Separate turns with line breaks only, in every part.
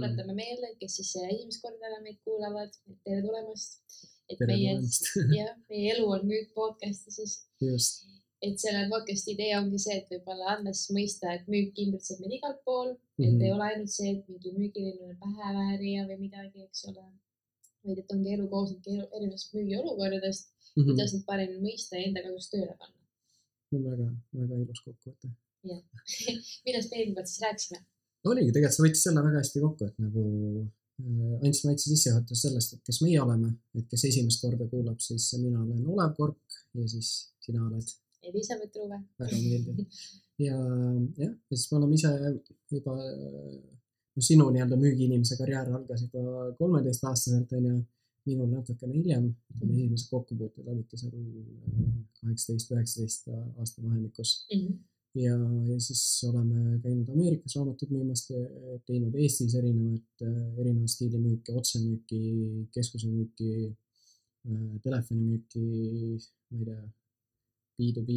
tuletame meelde, kes siis esimest korda meid kuulavad, tere tulemast. et
Tere
meie, jah, meie elu on müük podcast'i siis,
just,
et selle podcast'i idee ongi see, et võib-olla anda siis mõista, et müük ümbritseb meid igalt pool mm, -hmm. et
Mhm.
ei ole ainult see, et mingi müügiline päheväärija või midagi, eks ole. vaid et ongi elu koosnebki erinevatest müügiolukordadest,
Mhm.
kuidas neid paremini mõista ja enda kasuks tööle panna.
väga, väga ilus kokkuvõte.
millest me kord siis rääkisime?
oligi, tegelikult sa võtsid selle väga hästi kokku, et nagu äh, andsime väikse sissejuhatuse sellest, et kes meie oleme, et kes esimest korda kuulab, siis mina olen Olev Kork ja siis sina oled
Elizabeth Ruve.
väga meeldiv. ja jah, ja siis me oleme ise juba, no sinu nii-öelda müügiinimese karjäär algas juba kolmeteistaastaselt onju, minul natukene hiljem, ütleme esimesed kokkupuuted olidki seal äh, kaheksateist, üheksateist aasta vahemikus ja, ja siis oleme käinud Ameerikas raamatuid müümas, teinud Eestis erinevaid, erineva stiili müüke, otsemüüki, keskuse müüki, telefonimüüki, ma ei tea, B2B,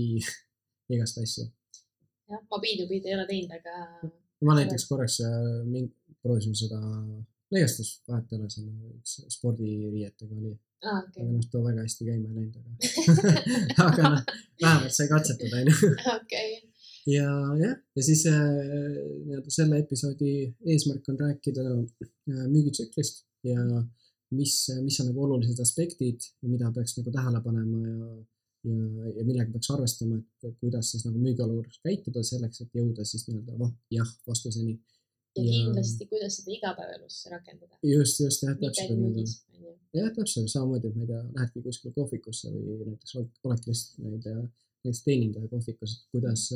igast asju.
jah, ma B2B-d ei ole teinud, aga
ma näiteks korraks äh, min- proovisime seda, no igastahes vahet ei ole, selle üks spordiriietega oli,
aa, okei
aga noh, too väga hästi käima ei läinud, aga aga noh, vähemalt sai katsetada, onju.
okei,
ja jah, ja siis äh, nii-öelda selle episoodi eesmärk on rääkida äh, müügitsüklist ja mis, mis on nagu olulised aspektid, mida peaks nagu tähele panema ja, ja, ja millega peaks arvestama, et kuidas siis nagu müügiolukorras käituda selleks, et jõuda siis nii-öelda vah-, jah vastuseni.
ja kindlasti, kuidas seda igapäevaelus rakendada.
just, just jah, täpselt jah, täpselt samamoodi, et ma ei tea, lähedki kuskile kohvikusse või näiteks ol- oledki lihtsalt, ma ei tea, näiteks teenindaja kohvikus, et kuidas,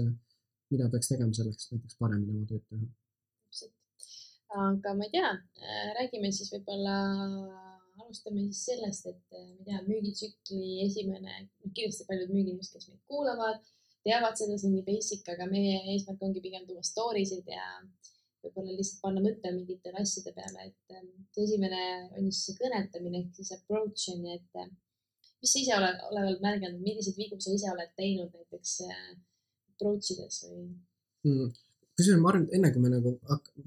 mida peaks tegema selleks, et näiteks paremini oma tööd teha.
aga ma ei tea, räägime siis võib-olla, alustame siis sellest, et äh, ma ei tea, müügitsükli esimene, kindlasti paljud müügiinimesed, kes meid kuulavad, teavad seda, see on nii basic, aga meie eesmärk ongi pigem tuua story sid ja võib-olla lihtsalt panna mõte mingitele asjade peale, et ähm, esimene on siis see kõnetamine ehk siis approach on ju, et äh, mis sa ise oled, oled märganud, milliseid vigu sa ise oled teinud näiteks äh, approach ides või?
mm.. kusjuures ma arvan, et enne kui me nagu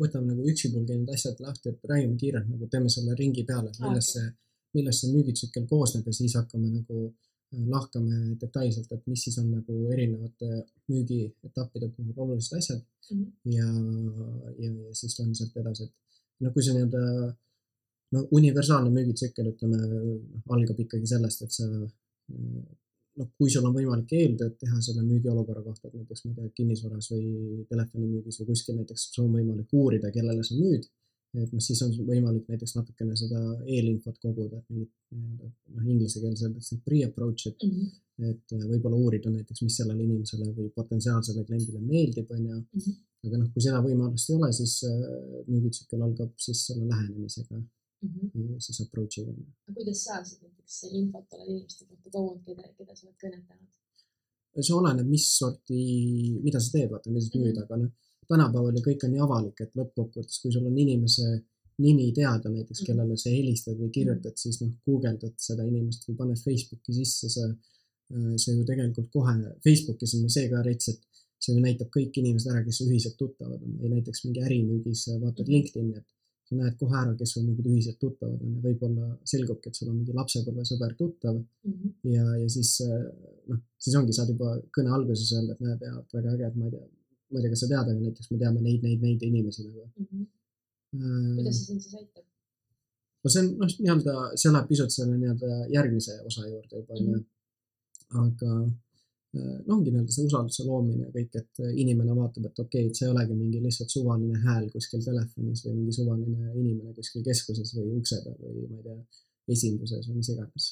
võtame nagu üksipulgi need asjad lahti, et räägime kiirelt nagu teeme selle ringi peale, et millest
okei.
see, millest see müügitsükkel koosneb ja siis hakkame nagu äh, lahkame detailselt, et mis siis on nagu erinevate müügietappide puhul olulised asjad
Mhm.
ja, ja, ja siis lähme sealt edasi, et no kui see nii-öelda no universaalne müügitsükkel, ütleme, algab ikkagi sellest, et sa noh, kui sul on võimalik eeltööd teha selle müügiolukorra kohta, et näiteks ma ei tea, kinnisvaras või telefonimüügis või kuskil näiteks sul on võimalik uurida, kellele sa müüd, et noh, siis on sul võimalik näiteks natukene seda eelinfot koguda, et mingit noh, inglise keeles öeldakse pre-approach, et
Mhm.
et äh, võib-olla uurida näiteks, mis sellele inimesele või potentsiaalsele kliendile meeldib, onju
Mhm..
aga noh, kui seda võimalust ei ole, siis äh, müügitsükkel algab siis selle lähenemisega
Mhm.
ja siis approach'iga.
aga kuidas sa siis näiteks infot oled inimeste kohta kogunud, keda, keda sa oled kõnetanud?
see oleneb, mis sorti, mida sa teed, vaata, mida sa müüd,
Mhm.
aga noh, tänapäeval ju kõik on nii avalik, et lõppkokkuvõttes, kui sul on inimese nimi teada näiteks,
Mhm.
kellele sa helistad või kirjutad, siis noh, guugeldad seda inimest või paned Facebooki sisse, sa, see ju tegelikult kohe, Facebookis on ju see ka rets, et see ju näitab kõik inimesed ära, kes su ühised tuttavad on või näiteks mingi ärimüügis äh, vaatad. LinkedIn'i, et sa näed kohe ära, kes sul mingid ühised tuttavad on ja võib-olla selgubki, et sul on mingi lapsepõlvesõber tuttav ja, ja siis äh, noh, siis ongi, saad juba kõne alguses öelda, et näed, jaa, väga äge, et ma ei tea, ma ei tea, kas sa tead, aga näiteks me teame neid, neid, neid inimesi nagu.
kuidas see sind siis aitab?
no see on noh, nii-öelda, see läheb pisut selle nii-öelda järgmise osa juurde juba onju. aga äh, no ongi nii-öelda see usalduse loomine ja kõik, et inimene vaatab, et okei okay,, et see ei olegi mingi lihtsalt suvaline hääl kuskil telefonis või mingi suvaline inimene kuskil keskuses või ukse peal või ma ei tea, esinduses või mis iganes.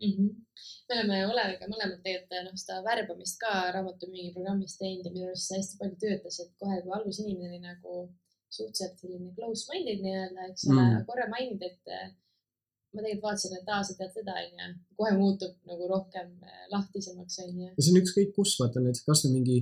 mm. -hmm. me oleme Oleviga mõlemad tegelikult noh, seda värbamist ka raamatumüügiprogrammis teinud ja minu arust see hästi palju töötas, et kohe, kui alguses inimene oli nagu suhteliselt selline close-minded nii-öelda, eks ole
Mm.
mm., korra mainid, et äh, ma tegelikult vaatasin, et aa, sa tead seda, onju. kohe muutub nagu rohkem äh, lahtisemaks, onju.
ja see on ükskõik kus, vaata näiteks kasvõi mingi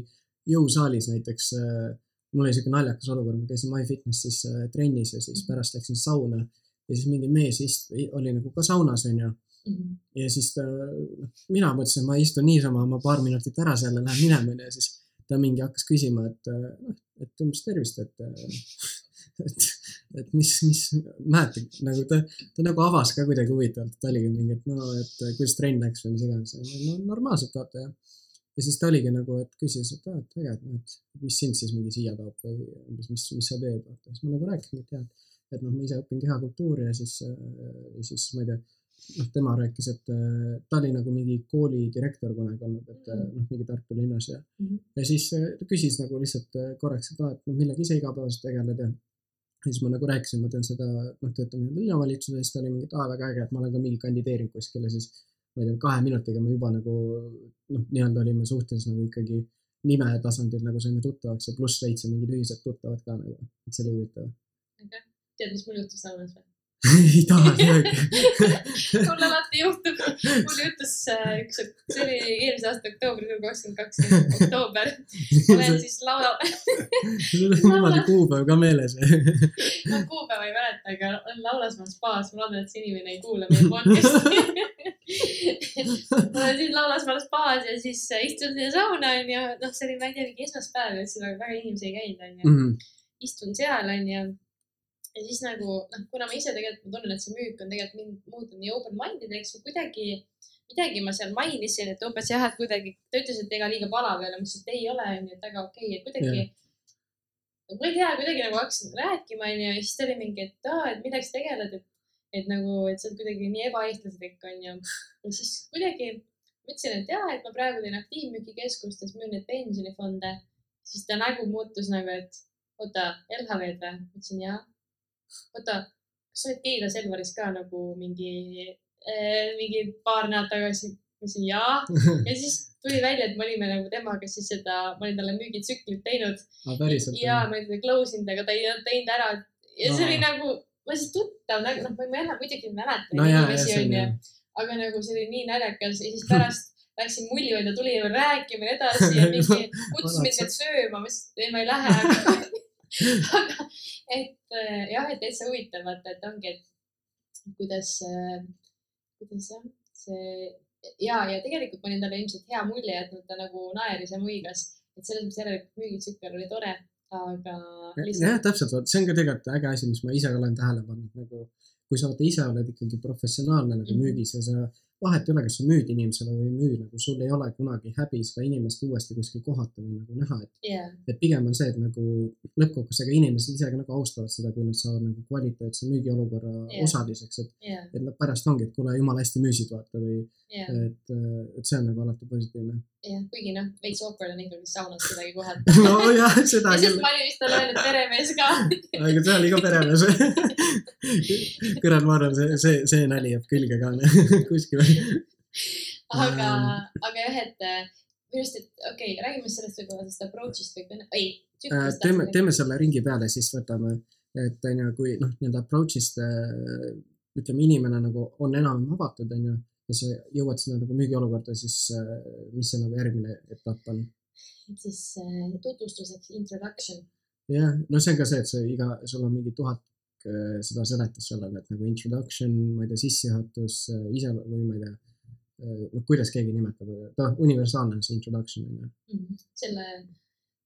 jõusaalis näiteks äh, mul oli siuke naljakas olukord, ma käisin MyFitnessis äh, trennis ja siis pärast läksin sauna ja siis mingi mees ist-, oli nagu ka saunas onju
Mhm.
ja siis ta, noh, mina mõtlesin, ma istun niisama, ma paar minutit ära seal ja lähen minema onju ja siis ta mingi hakkas küsima, et noh, et umbes tervist, et, et, et mis, mis, mäletad, nagu ta, ta nagu avas ka kuidagi huvitavalt, et ta oligi mingi, et no, et kuidas trenn läks või mis iganes. no normaalselt vaata ja. ja siis ta oligi nagu, et küsis, et aa, et äge, et noh, et mis sind siis mingi siia toob või umbes, mis, mis sa teed, vaata. siis ma nagu rääkisin, et jah, et noh, ma ise õpin kehakultuuri ja siis, ja siis ma ei tea noh, tema rääkis, et äh, ta oli nagu mingi kooli direktor kunagi olnud, et äh, noh, mingi Tartu linnas ja mm, -hmm. ja siis äh, küsis nagu lihtsalt korraks, et aa, et noh, millega ise igapäevaselt tegeled ja siis ma nagu rääkisin, ma teen seda, noh, töötan linnavalitsuses, siis ta oli mingi, et aa, väga äge, et ma olen ka mingi kandideerinud kuskile, siis ma ei tea, kahe minutiga me juba nagu noh, nii-öelda olime suhtes nagu ikkagi nime tasandil nagu saime tuttavaks ja pluss leidsime mingid ühised tuttavad ka nagu, et see oli huvitav.
äge, tead, mis mul juhtus saunas või?
ei taha teagi
mul alati juhtub, mul juhtus äh, üks, see oli eelmise aasta oktoobrikuu kakskümmend kaks, oktoober. olen siis laula
sul on niimoodi kuupäev ka meeles
ma kuupäeva ei mäleta, aga olen Laulasmaa spaas, ma loodan, et see inimene ei kuula meie podcast'i olen siis Laulasmaal spaas ja siis äh, istun sinna sauna onju, noh, see oli, ma ei tea, mingi esmaspäev ja siis väga inimesi ei käinud onju. Mhm. istun seal onju ja siis nagu noh, kuna ma ise tegelikult ma tunnen, et see müük on tegelikult mind muutnud nii open-minded'eks või kuidagi midagi ma seal mainisin, et umbes jah, et kuidagi ta ütles, et ega liiga palav ei ole, ma ütlesin, et ei ole, onju, et väga okei okay., et kuidagi yeah. ma ei tea, kuidagi nagu hakkasin rääkima, onju, ja siis ta oli mingi, et aa, et millega sa tegeled, et, et nagu, et sa oled kuidagi nii ebaeestlaslik, onju. ja siis kuidagi ma ütlesin, et jaa, et ma praegu teen aktiivmüügikeskustes, müün neid pensionifonde. siis ta nägu muutus nagu, et oota, LHV-d või? ma ütlesin jaa oota, kas sa olid Keila Selveris ka nagu mingi äh,, mingi paar nädalat tagasi? ma ütlesin jaa. Ja siis tuli välja, et me olime nagu temaga siis seda, ma olin talle müügitsüklit teinud.
Ah,.
ja ma olin teda close inud, aga ta ei teinud ära. ja see oli nagu, ma siis tuttav nagu, noh, ma mäleta, muidugi ei mäleta
no,
inimesi onju, aga nagu see oli nii naljakas ja siis pärast läksin mulli juurde, tuli veel rääkima ja nii edasi ja mingi kutsus mind veel sööma, ma ütlesin, et ei, ma ei lähe aga et äh, jah, et täitsa huvitav vaata, et ongi, et kuidas, äh, kuidas jah, see ja, ja tegelikult ma olin talle ilmselt hea mulje jätnud, ta nagu naeris ja muigas, et selles mõttes järelikult müügitsükkel oli tore, aga
lihtsalt.... jah, täpselt, vot see on ka tegelikult äge asi, mis ma ise olen tähele pannud, nagu kui sa vaata ise oled ikkagi professionaalne nagu mm -hmm. müügis ja sa vahet ei ole, kas sa müüd inimesele või ei müü, nagu sul ei ole kunagi häbi seda inimest uuesti kuskil kohata või nagu näha, et
yeah..
et pigem on see, et nagu lõppkokkuvõttes ega inimesed ise ka nagu austavad seda, kui nad saavad nagu kvaliteetse müügiolukorra yeah. osaliseks, et
yeah.,
et nad pärast ongi, et kuule, jumala hästi müüsid, vaata või
yeah.
et, et see on nagu alati positiivne.
jah kuigi noh, veits awkward on ikkagi saunas kedagi kohata
nojah, seda
küll. ma olin vist talle öelnud peremees ka
aga see oli ka peremees kurat, ma arvan, see, see, see nali jääb külge ka kuskile
aga aga jah, et äh, minu arust, et okei okay,, räägime sellest võib-olla sellest approach'ist või, ei.
Äh, teeme, teeme selle ringi peale, siis võtame, et on ju, kui noh, nii-öelda approach'ist äh, ütleme, inimene nagu on enam-vähem avatud, on ju, ja sa jõuad sinna nagu müügiolukorda, siis mis see nagu järgmine etapp on?
siis tutvustuseks introduction.
jah, no see on ka see, et sa iga, sul on mingi tuhat seda seletus sellele, et nagu introduction, ma ei tea, sissejuhatus, ise või ma ei tea noh, kuidas keegi nimetab, ta universaalne on see introduction on ju.
Mhm. selle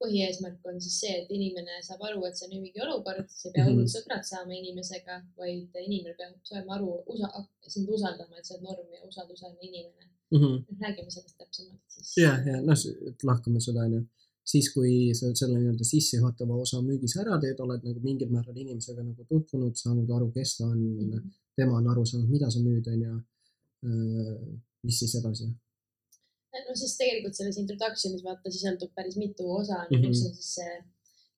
põhieesmärk on siis see, et inimene saab aru, et see on mingi olukord, sa ei pea hullult mm -hmm. sõbrad saama inimesega, vaid inimene peab saama aru, usa-, sind usaldama, et sa oled norm ja usaldusväärne inimene
mm. -hmm.
räägime sellest täpsemalt siis.
ja, ja noh, lahkame seda onju siis, kui sa selle nii-öelda sissejuhatava osa müügis ära teed, oled nagu mingil määral inimesega nagu tutvunud, saanud aru, kes ta on mm, -hmm. tema on aru saanud, mida sa müüd, onju mis siis edasi?
no siis tegelikult selles introduction'is vaata sisaldub päris mitu osa mm, -hmm. üks on siis see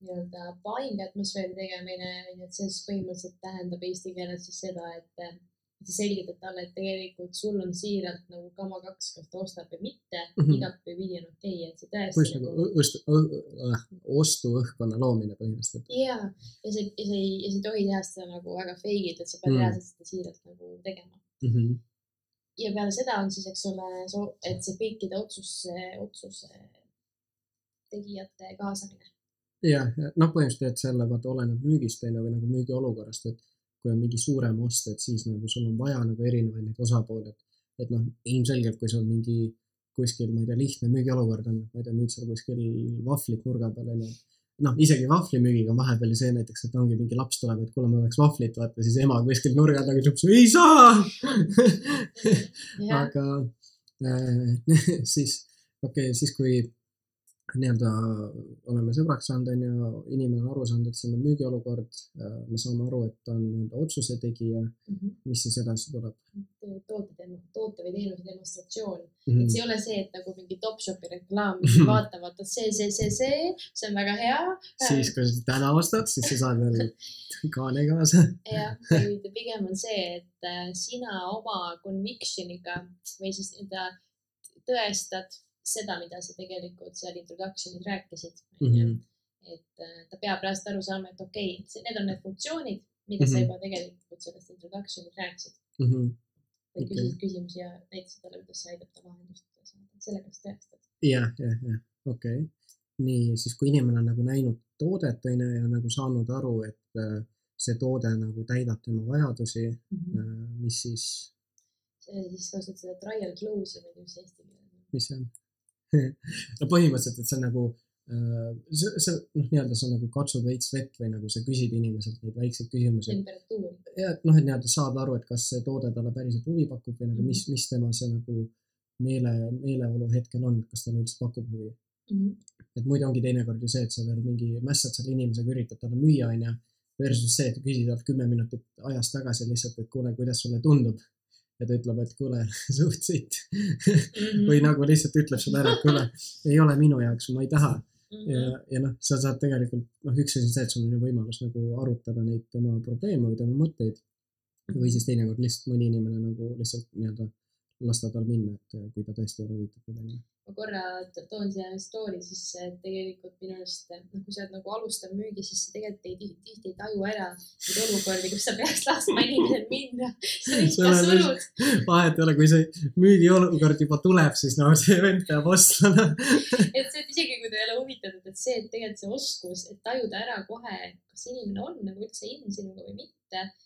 nii-öelda buying atmosfääri tegemine, onju, et see siis põhimõtteliselt tähendab eesti keeles siis seda, et sa selgitad talle, et tegelikult sul on siiralt nagu kama kaks, kas ta ostab või mitte mm -hmm., igatpidi on okei okay,, et see tõesti.
põhimõtteliselt nagu, nagu äh, ostuõhkkonna loomine põhimõtteliselt.
ja, ja see, ja see ei, ja sa ei tohi teha seda nagu väga fake'ilt, et sa pead mm -hmm. reaalselt seda siiralt nagu tegema
mm. -hmm
ja peale seda on siis, eks ole, et see kõikide otsuse, otsuse tegijate kaasamine.
jah, noh, põhimõtteliselt selle vaata oleneb müügist on ju või nagu müügiolukorrast, et kui on mingi suurem ost, et siis nagu sul on vaja nagu erinevaid neid osapooli, et, et noh, ilmselgelt, kui sul mingi kuskil, ma ei tea, lihtne müügiolukord on, ma ei tea, müüd seal kuskil vahvlit nurga peal onju noh, isegi vahvlimüügiga on vahepeal ju see näiteks, et ongi mingi laps tuleb, et kuule, ma tahaks vahvlit, vaata siis ema kuskil nurga taga ütleb, ei saa. aga äh, siis, okei okay,, siis kui nii-öelda oleme sõbraks saanud, on ju, inimene on aru saanud, et see on müügiolukord, me saame aru, et ta on nii-öelda otsuse tegija,
Mhm.
mis siis edasi tuleb
toote toote või teenuse demonstratsioon.
mm?
et
-hmm.
see ei ole see, et nagu mingi Topshopi reklaam, vaata, vaata see, see, see, see, see on väga hea.
siis, kui sa täna ostad, siis sa saad veel kaane kaasa.
jah, vaid pigem on see, et äh, sina oma conviction'iga või siis nii-öelda tõestad seda, mida sa tegelikult seal introduction'is rääkisid mm. -hmm. et äh, ta peab reaalselt aru saama, et okei okay,, need on need funktsioonid, mida mm -hmm. sa
Mhm.
juba tegelikult sellest introduction'is rääkisid
Mm -hmm.
või
Okei.
okay. küsisid küsimusi ja näitasid talle, kuidas see aitab ta lahendust saada, sellega sa tõestad.
jah, jah, jah, okei okay.. nii, siis kui inimene on nagu näinud toodet, on ju, ja nagu saanud aru, et äh, see toode nagu täidab tema vajadusi, mis siis,
see siis kasutad seda trial close'i või see eesti keeles
mis see on? no põhimõtteliselt, et see on nagu äh, see, see noh, nii-öelda sa nagu katsud veits vett või nagu sa küsid inimeselt neid väikseid küsimusi ja et noh, et nii-öelda saad aru, et kas see toode talle päriselt huvi pakub või nagu mis, mis tema see nagu meele, meeleolu hetkel on, kas talle üldse pakub huvi. et muidu ongi teinekord ju see, et sa veel mingi mässad selle inimesega, üritad talle müüa, onju. Versus see, et küsid talt kümme minutit ajas tagasi lihtsalt, et kuule, kuidas sulle tundub. Ja ta ütleb, et kuule, suht sitt.
Mhm.
või nagu lihtsalt ütleb sulle ära, et kuule, ei ole minu jaoks, ma ei taha.
Mhm.
ja, ja noh, sa saad tegelikult, noh, üks asi on see, et sul on ju võimalus nagu arutada neid tema probleeme või tema mõtteid. või siis teinekord lihtsalt mõni inimene nagu lihtsalt nii-öelda lasta tal minna, et kui ta tõesti ei ole huvitatud, onju.
Ma korra toon siia story sisse, et tegelikult minu arust, noh, kui sa oled nagu alustav müügi, siis sa tegelikult ei tihti, ei taju ära neid olukordi, kus sa peaks laskma inimesel minna.
vahet ei ole, kui see müügiolukord juba tuleb, siis no see vend peab ostma.
et see, et isegi kui ta ei ole huvitatud, et see, et tegelikult see oskus, et tajuda ära kohe, kas inimene on nagu üldse in sinuga või mitte,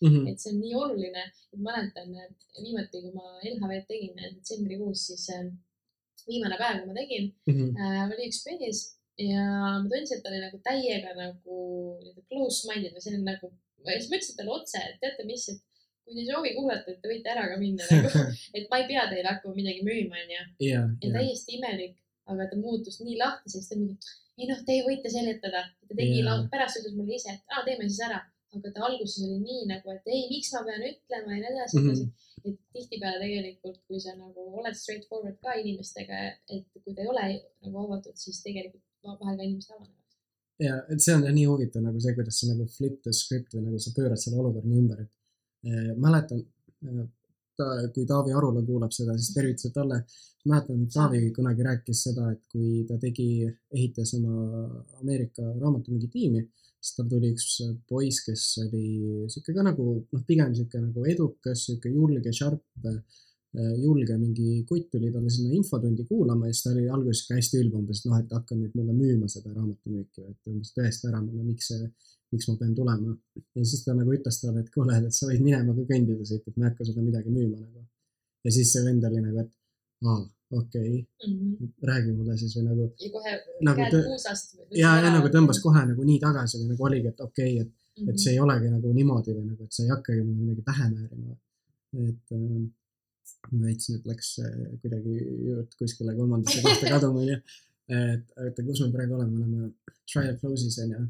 Mhm.
et see on nii oluline. et mäletan, et viimati, kui ma LHV-d tegin detsembrikuus, siis äh, viimane päev, kui ma tegin,
Mhm.
äh, oli üks mees ja ma tundsin, et ta oli nagu täiega nagu close-minded või selline nagu, siis ma ütlesin talle otse, et teate mis, et kui te ei soovi kuulata, et te võite ära ka minna nagu, et ma ei pea teile hakkama midagi müüma, onju.
ja,
ja täiesti imelik, aga ta muutus nii lahtiseks, ta mingi, ei noh, teie võite seletada. ta tegi yeah., pärast ütles mulle ise, et aa, teeme siis ära. aga ta alguses oli nii nagu, et ei, miks ma pean ütlema ja nii edasi mm. -hmm. Et tihtipeale tegelikult, kui sa nagu oled straightforward ka inimestega, et kui ta ei ole nagu avatud, siis tegelikult va- vahel ka inimesed avanevad.
ja, et see on nii huvitav nagu see, kuidas sa nagu flip the script või nagu sa pöörad selle olukorra nii ümber, et eh, mäletan eh, ta, kui Taavi Arula kuulab seda, siis tervitused talle. mäletan, Taavi kunagi rääkis seda, et kui ta tegi, ehitas oma Ameerika raamatumüügitiimi, siis tal tuli üks poiss, kes oli sihuke ka nagu noh, pigem sihuke nagu edukas, sihuke julge, sharp, julge mingi kutt tuli talle sinna infotundi kuulama ja siis ta oli alguses sihuke hästi ülbe umbes, et noh, et hakka nüüd mulle müüma seda raamatumüüki, et umbes tõesta ära mulle, miks see, miks ma pean tulema. ja siis ta nagu ütles talle, et kuule, et sa võid minema ka kõndida siit, et ma ei hakka sulle midagi müüma nagu. ja siis see vend oli nagu, et aa, okei okay,, räägi mulle siis või nagu
ja kohe
Nagu
käed puusast.
ja, ja nagu tõmbas kohe nagu nii tagasi või nagu oligi, et okei okay,, et
Mhm.
et see ei olegi nagu niimoodi või nagu, et sa ei hakkagi mulle midagi pähe määrima. et äh, veits nüüd läks kuidagi jutt kuskile kolmandasse kohta kaduma, onju. et oota, kus me praegu oleme, oleme trial close'is onju.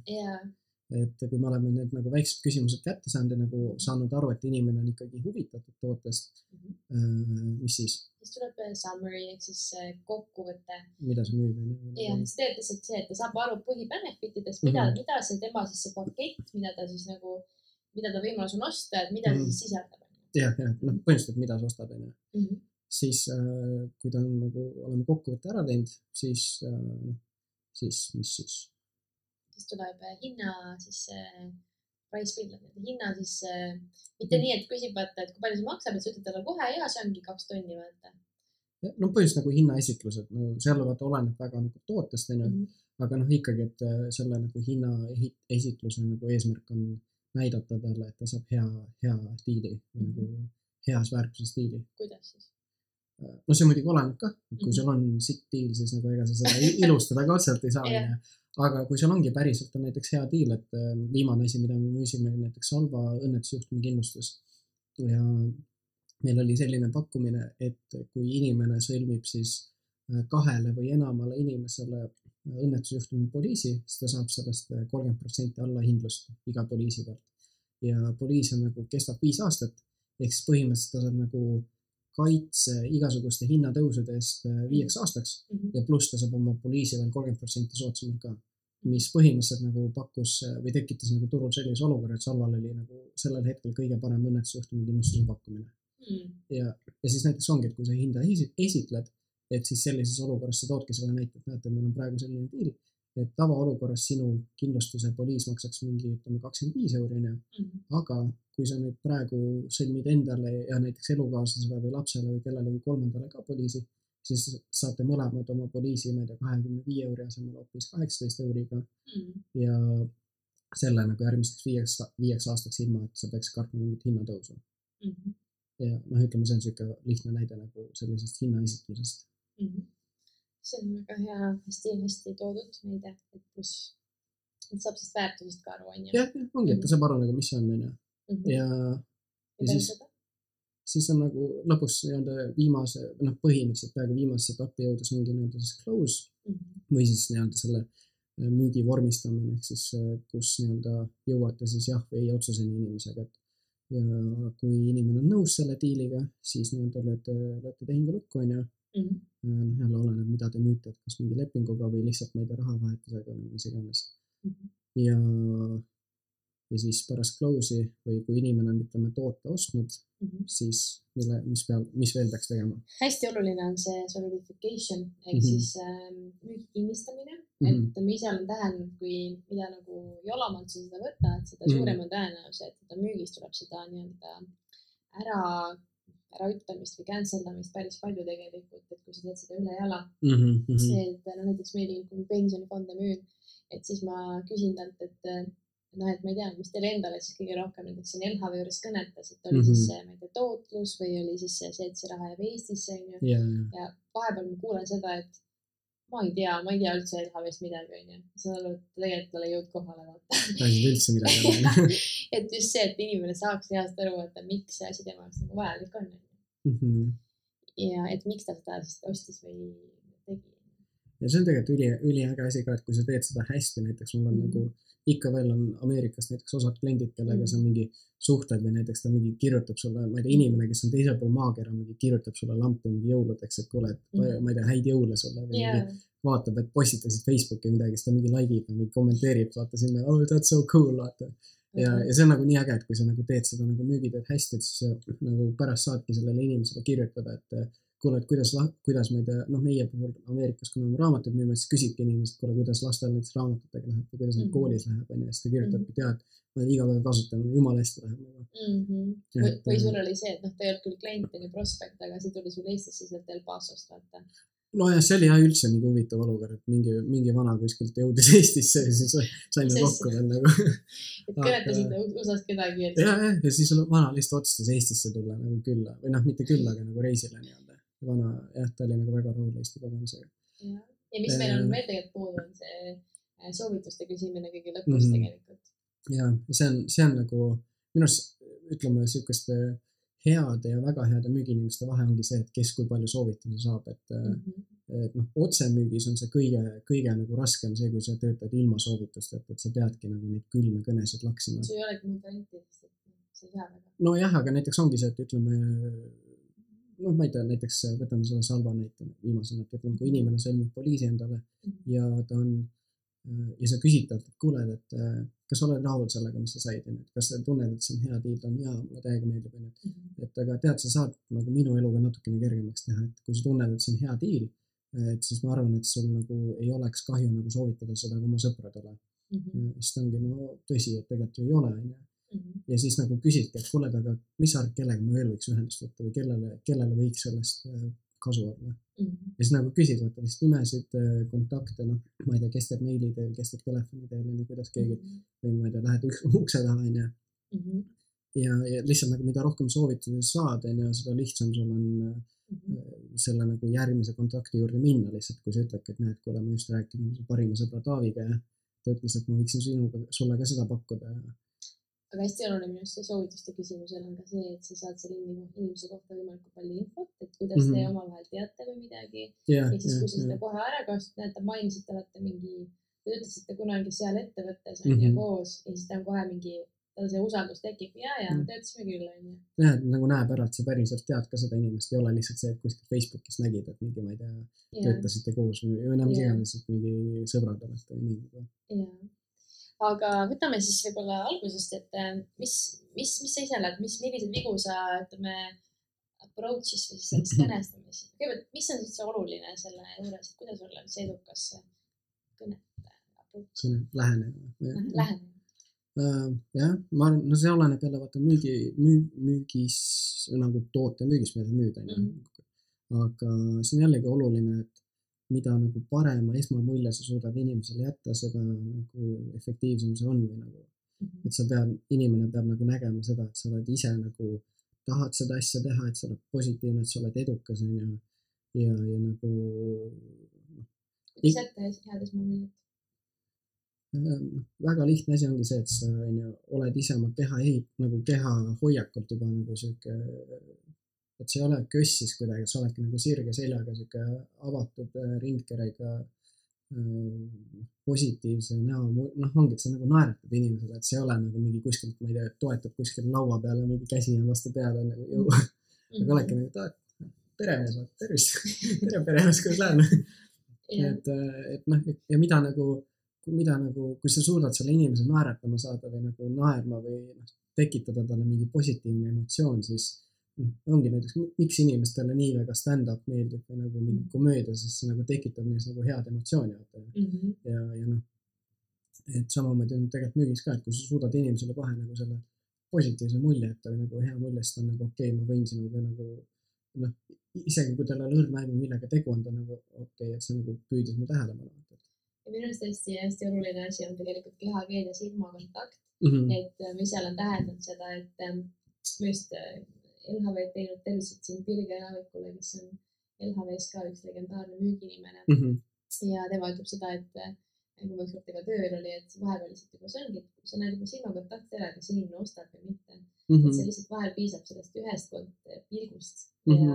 Et kui me oleme need nagu väiksed küsimused kätte saanud ja nagu saanud aru, et inimene on ikkagi huvitatud tootest, mis siis,
siis tuleb äh, summary ehk siis äh, kokkuvõte
mida sa müüd
jah,
onju.
siis tegelikult lihtsalt see, et ta saab aru põhibenefit idest, mida mm,
Mhm.
-hmm. mida see tema siis see pakett, mida ta siis nagu, mida ta võimalus on osta, et mida mm
Mhm.
-hmm. see siis sisaldab.
jah, jah, noh põhimõtteliselt, mida sa ostad onju.
Mhm.
siis kui ta on nagu, oleme kokkuvõtte ära teinud, siis noh, siis, mis siis?
Siis tuleb äh, hinna siis äh, price bill, hinna siis äh, mitte
Mhm.
nii, et küsib vaata, et kui palju see maksab, et sa ütled talle kohe ja see ongi kaks tonni vaata
no põhimõtteliselt nagu hinnaesitlused, no seal vaata oleneb väga nagu tootest onju
mm,
mm,
-hmm.
aga noh, ikkagi, et selle nagu hinna esitluse nagu eesmärk on näidata talle, et ta saab hea, hea diili või nagu heas väärtuses diili.
kuidas siis
no see muidugi oleneb ka, et kui
Mhm.
sul on sitt diil, siis nagu ega sa seda ilustada ka otseselt ei saa, onju. aga kui sul ongi päriselt on näiteks hea diil, et äh, viimane asi, mida me müüsime, oli näiteks Salva õnnetusjuhtumi kindlustus. ja meil oli selline pakkumine, et kui inimene sõlmib siis äh, kahele või enamale inimesele äh, õnnetusjuhtumi poliisi, siis ta saab sellest kolmkümmend protsenti allahindlust iga poliisi pealt. ja poliis on nagu, kestab viis aastat, ehk siis põhimõtteliselt ta saab nagu kaitse igasuguste hinnatõusude eest äh, viieks aastaks
Mhm.
ja pluss ta saab oma poliisi veel kolmkümmend protsenti soodsamalt ka. mis põhimõtteliselt nagu pakkus äh, või tekitas nagu turul sellise olukorra, et Salval oli nagu sellel hetkel kõige parem õnnetusjuhtumi kindlustuse pakkumine
Mm.
ja, ja siis näiteks ongi, et kui sa hinda esi, esitled, et siis sellises olukorras sa toodki selle näite, et näete, meil on praegu selline diil, et tavaolukorras sinu kindlustuse poliis maksaks mingi, ütleme, kakskümmend viis euri, onju.
Mhm.
aga kui sa nüüd praegu sõlmid endale ja näiteks elukaaslasele või lapsele või kellelegi kolmandale ka poliisi, siis saate mõlemad oma poliisi, ma ei tea, kahekümne viie euri asemel hoopis kaheksateist euriga
Mm.
ja selle nagu järgmiseks viieks, viieks aastaks ilma, et sa peaks kartma mingit hinnatõusu
Mhm.
ja noh, ütleme, see on niisugune lihtne näide nagu sellisest hinnaesitlusest.
Mhm. See on väga hea, hästi-hästi toodud näide, et kus et saab sellest väärtusest ka aru, onju.
jah, ongi, et ta saab aru nagu, mis see on, onju.
Mhm.
ja,
ja
ja siis, siis on nagu lõpus nii-öelda viimase, noh, põhimõtteliselt peaaegu viimasesse etappi jõudes ongi nii-öelda siis close
Mhm.
või siis nii-öelda selle äh, müügi vormistamine ehk siis äh, kus nii-öelda jõuate siis jah või ei otsuseni inimesega, et ja kui inimene on nõus selle diiliga, siis nii-öelda lööte, lööte tehingu lukku, onju.
Mhm.
noh, jälle oleneb, mida te müüte, et kas mingi lepinguga või lihtsalt, ma ei tea, rahavahetusega või mis iganes.
Mhm.
ja, ja siis pärast close'i või kui inimene on, ütleme, toote ostnud,
Mhm.
siis mille, mis peal, mis veel peaks tegema?
hästi oluline on see solidification ehk
Mhm.
siis ähm, müügi kinnistamine mm. -hmm. et ma ise olen täheldanud, kui, mida nagu jolamalt sa seda võtad, seda
Mhm.
suurem on tõenäosus, et seda müügist tuleb seda nii-öelda ära, äraütlemist või cancel damist päris palju tegelikult, et kui sa teed seda ülejala
mm. -hmm, mm -hmm.
et no näiteks meil, kui ma pensionifonde müün, et siis ma küsin talt, et noh, et ma ei tea, mis teile endale siis kõige rohkem näiteks siin LHV juures kõnetas, et oli mm
Mhm.
-hmm. siis see, ma ei tea, tootlus või oli siis see, see, et see raha jääb Eestisse, onju.
ja
vahepeal ma kuulen seda, et ma ei tea, ma ei tea üldse LHV-st midagi, onju. saan aru, et tegelikult ei ole jõud kohale vaata
ei saanud üldse midagi
et just see, et inimene saaks reaalselt aru, vaata, miks see asi tema jaoks nagu vajalik on, onju.
Mhm.
ja et miks ta seda siis ostis või tegi.
ja see on tegelikult üli, üliäge asi ka, et kui sa teed seda hästi, näiteks mul on mm. -hmm. nagu ikka veel on Ameerikast näiteks osad kliendid, kellega
Mhm.
sa mingi suhtled või näiteks ta mingi kirjutab sulle, ma ei tea, inimene, kes on teisel pool maakera, mingi kirjutab sulle lampi mingi jõuludeks, et kuule, et
Mhm.
ma ei tea, häid jõule sulle või
jaa
mingi vaatab, et postitasid Facebooki midagi, siis ta mingi like ib või mingi kommenteerib, vaata sinna, oh that's so cool, vaata. ja, ja see on nagu nii äge, et kui sa nagu teed seda nagu müügitööd hästi, et siis nagu pärast saadki sellele inimesele kirjutada, et kuule, et kuidas, kuidas ma ei tea, noh, meie puhul Ameerikas, kui me raamatuid müüme, siis küsidki inimesed, kuule, kuidas lastel näiteks raamatutega läheb või kuidas neil
Mhm.
koolis läheb, onju, siis ta kirjutabki, tead, ma iga päev kasutan, jumala hästi läheb
mm. -hmm. või, või
äh,
sul oli see, et noh, ta ei olnud küll klient, on ju, prospekt, aga see tuli sul Eestisse sealt El Pasost, vaata.
nojah, see oli jah üldse mingi huvitav olukord, et mingi, mingi vana kuskilt jõudis Eestisse ja siis saime kokku veel nagu
et kõnetasid USA-st kedagi,
ja, ja, ja siis vana lihtsalt otsustas Eestisse tulla nagu külla või noh, mitte külla, aga nagu reisile nii-öelda. Vana jah, ta oli nagu väga rahul Eesti kogemusega.
ja, ja mis meil on
Äh.
veel tegelikult puudu, on see äh, soovituste küsimine kõige lõpus
Mhm.
tegelikult.
ja see on, see on nagu minu arust ütleme sihukeste heade ja väga heade müügiinimeste vahe ongi see, et kes kui palju soovitusi saab, et
Mm
mm.
-hmm.
et noh, otsemüügis on see kõige, kõige nagu raskem see, kui sa töötad ilma soovitusteta, et sa peadki nagu neid külmi kõnesid laksima.
sul ei olegi muud varianti, et noh, sa ei saa väga.
nojah, aga näiteks ongi see, et ütleme, noh, ma ei tea, näiteks võtame selle Salva näite viimasena, et kui inimene sõlmib poliisi endale
Mhm.
ja ta on ja sa küsid talt, et kuule, et äh, kas sa oled rahul sellega, mis sa said, onju, et kas sa tunned, et see on hea diil, ta on jaa, mulle täiega meeldib, onju.
Mhm.
et aga tead, sa saad nagu minu elu ka natukene kergemaks teha, et kui sa tunned, et see on hea diil, et siis ma arvan, et sul nagu ei oleks kahju nagu soovitada seda ka oma sõpradele.
Mhm.
siis ta ongi, no tõsi, et tegelikult ju ei ole, onju
Mhm.
Ja siis nagu küsidki, et kuule, aga mis sa arvad, kellega ma veel võiks ühendust võtta või kellele, kellele võiks sellest äh, kasu olla.
Mhm.
ja siis nagu küsid, vaata lihtsalt nimesid, kontakte, noh, ma ei tea, kes teeb meili teel, kes teeb telefoni teel, onju, kuidas keegi või ma ei tea, lähed ukse taha, onju.
Mhm.
ja, ja lihtsalt nagu mida rohkem soovitusi saad, on ju, seda lihtsam sul on
Mhm.
äh, selle nagu järgmise kontakti juurde minna lihtsalt, kui sa ütledki, et näed, kuule, ma just rääkisin su parima sõbra Taaviga ja ta ütles, et ma võiksin sinuga, sulle ka seda pakkuda ja
aga hästi oluline minu arust see soovituste küsimusel on ka see, et sa saad selle inimese, kohta võimalikult palju infot, et kuidas te
Mhm.
omavahel teate või midagi.
ja,
ja siis, kui sa
ja,
seda
ja,
kohe ära kasutad, näed, te mainisite, olete mingi, töötasite kunagi seal ettevõttes on ju
Mhm.
koos ja siis ta on kohe mingi, tal see usaldus tekib ja, ja
Mhm.
töötasime küll, on ju.
jah, et nagu näeb ära, et sa päriselt tead ka seda inimest, ei ole lihtsalt see, et kuskilt Facebookis nägid, et mingi, ma ei tea,
ja,
töötasite koos või, või no mis
Jaa.
iganes, et mingi sõbrad olete või nii.
ja. Aga võtame siis võib-olla algusest, et äh, mis, mis, mis sa ise oled, mis, milliseid vigu sa, ütleme, approach'is või siis sellest kõnestamises, kõigepealt, mis on üldse oluline selle juures, et kuidas olla üldse edukas kõnet approach
selline lähenemine.
lähenemine?
Äh, jah, ma arvan, no see oleneb jälle vaata müügi, müü-, müügis nagu toote müügist, mida sa müüd, onju.
Mhm.
aga see on jällegi oluline, et mida nagu parema esmamulje sa suudad inimesele jätta, seda nagu efektiivsem see on või nagu,
Mhm.
et sa pead, inimene peab nagu nägema seda, et sa oled ise nagu, tahad seda asja teha, et sa oled positiivne, et sa oled edukas, onju. ja, ja nagu
kuidas jätta head esmamuljet?
noh, väga lihtne asi ongi see, et sa onju oled ise oma keha ehit- nagu keha hoiakult juba nagu sihuke, et sa ei ole kössis kuidagi, sa oledki nagu sirge seljaga sihuke avatud äh, ringkerega äh, positiivse näo, noh, ongi, et sa nagu naeratad inimesele, et see ei ole nagu mingi kuskilt, ma ei tea, toetad kuskil laua peal ja mingi käsi on vastu pead on nagu jõu,
Mhm.
aga oledki nagu, et tere mees, tervist, tere peremees, kuidas läheb?
ja,
et, et noh, ja mida nagu, mida nagu, kui sa suudad selle inimese naeratama saada või nagu naerma või noh, tekitada talle mingi positiivne emotsioon, siis noh, ongi näiteks, miks inimestele nii väga stand-up meeldib või nagu mingi komöödia, sest see nagu tekitab neis nagu head emotsiooni, vaata.
Mhm.
ja, ja noh, et samamoodi on tegelikult müügis ka, et kui sa suudad inimesele kohe nagu selle positiivse mulje jätta või nagu hea mulje, siis ta on nagu okei okay,, ma võin sinuga nagu noh, isegi kui tal ole õrna aimu, millega tegu on, ta on nagu okei okay,, et sa nagu püüdis mu tähelepanu
ja minu arust hästi, hästi oluline asi on tegelikult kehakeel ja silmakontakt,
mm. -hmm.
et äh, ma ise olen täheldanud seda, et ähm, ma just LHV-d teinud tervised siin Pirge Jaavikule, kes on LHV-s ka üks legendaarne müügiinimene
Mm -hmm.
ja tema ütleb seda, et kui ma ükskord temaga tööl oli, et vahepeal lihtsalt juba see ongi, et sa näed juba silmakontakti ära, kas inimene ostab või mitte
Mm
et see
-hmm.
lihtsalt vahel piisab sellest ühest pilgust
Mhm.
ja,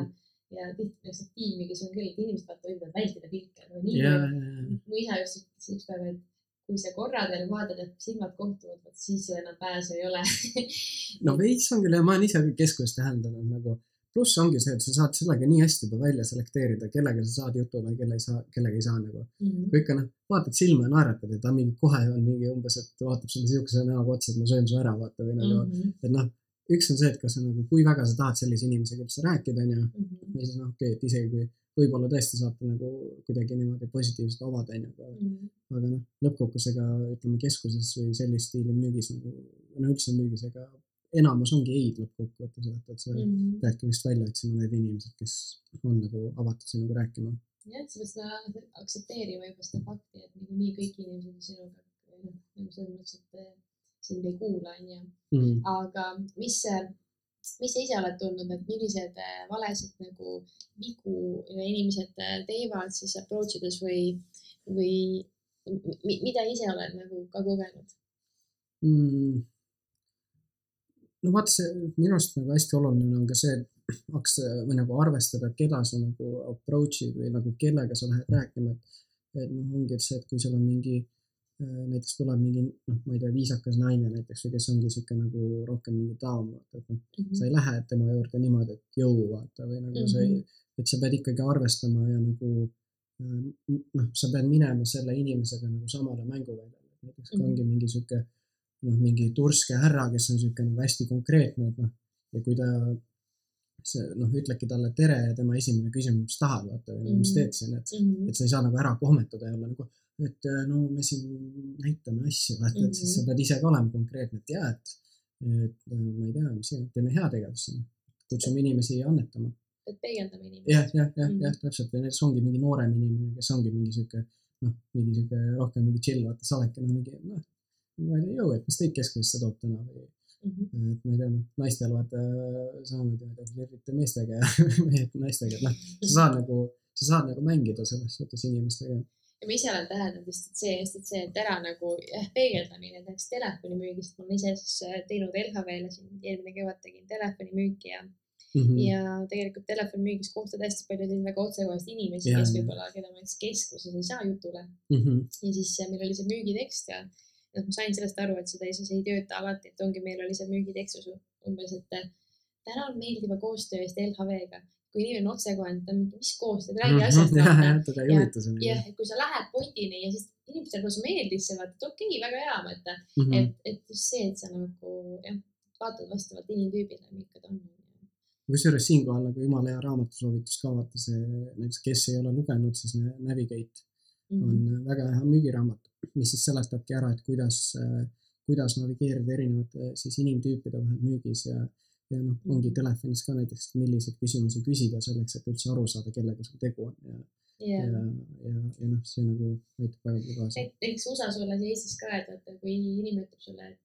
ja tihti seda tiimigi see on küll, et inimesed vaata võivad vältida pilke, mu isa just ütles üks päev, et kui sa korra veel vaatad, et silmad kohtuvad, vot siis enam pääsu ei ole
no veits on küll ja ma olen ise keskuses täheldanud nagu, pluss ongi see, et sa saad sellega nii hästi juba välja selekteerida, kellega sa saad jutu või kelle ei saa, kellega ei saa nagu.
Mhm.
kui ikka noh, vaatad silma ja naeratad ja ta mingi kohe on mingi umbes, et vaatab sulle siukese näoga otsa, et ma söön su ära, vaata või nagu mm.
Mhm.
et noh, üks on see, et kas sa nagu, kui väga sa tahad sellise inimesega üldse rääkida, onju.
Mhm.
või siis noh, okei okay,, et isegi kui võib-olla tõesti saate nagu kuidagi niimoodi positiivselt avada, onju, aga,
Mhm.
aga noh, lõppkokkuvõttes ega ütleme keskuses või sellist stiili müügis nagu, no üldse müügis, ega enamus ongi ei-d lõppkokkuvõttes, et, et sa
Mhm.
peadki vist välja otsima need inimesed, kes on nagu avatud sinuga rääkima.
jah, et sa pead seda aktsepteerima juba seda fakti, et niikuinii kõik inimesed on sinuga, noh, nagu selles mõttes, et eh, sind ei kuula, onju.
mm..
aga mis, mis sa ise oled tundnud, et millised eh, valesid nagu vigu inimesed eh, teevad siis approach ides või, või mi- mida ise oled nagu ka kogenud?
Mm. no vaata see minu arust nagu hästi oluline on ka see, et hakkas või nagu arvestada, keda sa nagu approach'id või nagu kellega sa lähed rääkima, et, et noh, ongi see, et kui seal on mingi äh, näiteks tuleb mingi noh, ma ei tea, viisakas naine näiteks või kes ongi sihuke nagu rohkem mingi daam, vaata, et noh,
Mhm.
sa ei lähe tema juurde niimoodi, et jõu vaata või nagu mm -hmm. sa ei, et sa pead ikkagi arvestama ja nagu äh, noh, sa pead minema selle inimesega nagu samale mänguväljale, näiteks kui
Mhm.
ongi mingi sihuke noh, mingi turske härra, kes on sihuke nagu hästi konkreetne, et noh, ja kui ta see noh, ütledki talle tere ja tema esimene küsimus, mis tahad, vaata mm. mis
Mhm.
teed siin, et,
Mhm.
et sa ei saa nagu ära kohmetada ja olla nagu, et no me siin näitame asju, vaata, et siis sa
Mhm.
pead ise ka olema konkreetne, et jaa, et, et ma ei tea, mis iganes, teeme heategevust siin, kutsume inimesi annetama.
pead peegeldama inimest.
jah, jah, jah,
Mhm.
jah, täpselt või näiteks ongi mingi noorem inimene, kes ongi mingi sihuke noh, mingi sihuke rohkem mingi chill, vaata sa oledki noh, mingi noh, niimoodi jõu, et mis teid keskusesse toob täna või
Mhm.
et ma ei tea, noh, naistel vaata samamoodi, ma ei tea, flirtite meestega ja mehed naistega, et noh, sa saad nagu, sa saad nagu mängida selles suhtes inimestega.
ja ma ise olen täheldanud just, et see, just, et see, et ära nagu jah, peegeldamine näiteks telefonimüügist, ma olen ise siis äh, teinud LHV-le siin eelmine kevad tegin telefonimüüki ja,
Mhm.
ja tegelikult telefonimüügis kohtad hästi palju selliseid väga otsekoheseid inimesi, kes võib-olla, keda ma näiteks keskuses ei saa jutule
Mhm.
ja siis äh, meil oli see müügitekst ja noh, ma sain sellest aru, et seda ei, see ei tööta alati, et ongi, meil oli see müügitekstus umbes, et äh, tänan meeldiva koostöö eest LHV-ga. kui inimene on otsekohene, ta on mingi, mis koostööd, räägi asjast
Mhm. jah, jah, teda ei
Ja-
huvita see.
jah, et kui sa lähed potini ja siis inimestele nagu meeldis see, vaata, et okei okay,, väga hea, vaata,
Mhm.
et, et just see, et sa nagu jah, vaatad vastavalt inimtüübile, milline ta on.
kusjuures siinkohal nagu jumala hea raamatusoovitus ka vaata see, näiteks kes ei ole lugenud, siis Na- Navigate
Mhm.
on väga hea müügiraamat, mis siis seletabki ära, et kuidas, kuidas navigeerida erinevate siis inimtüüpide vahel müügis ja ja noh, ongi telefonis ka näiteks, milliseid küsimusi küsida selleks, et üldse aru saada, kellega sul tegu on ja, ja,
ja
ja, ja noh, see nagu aitab väga palju kaasa.
näiteks USA-s olles ja Eestis ka, et vaata, kui inimene ütleb sulle, et äh,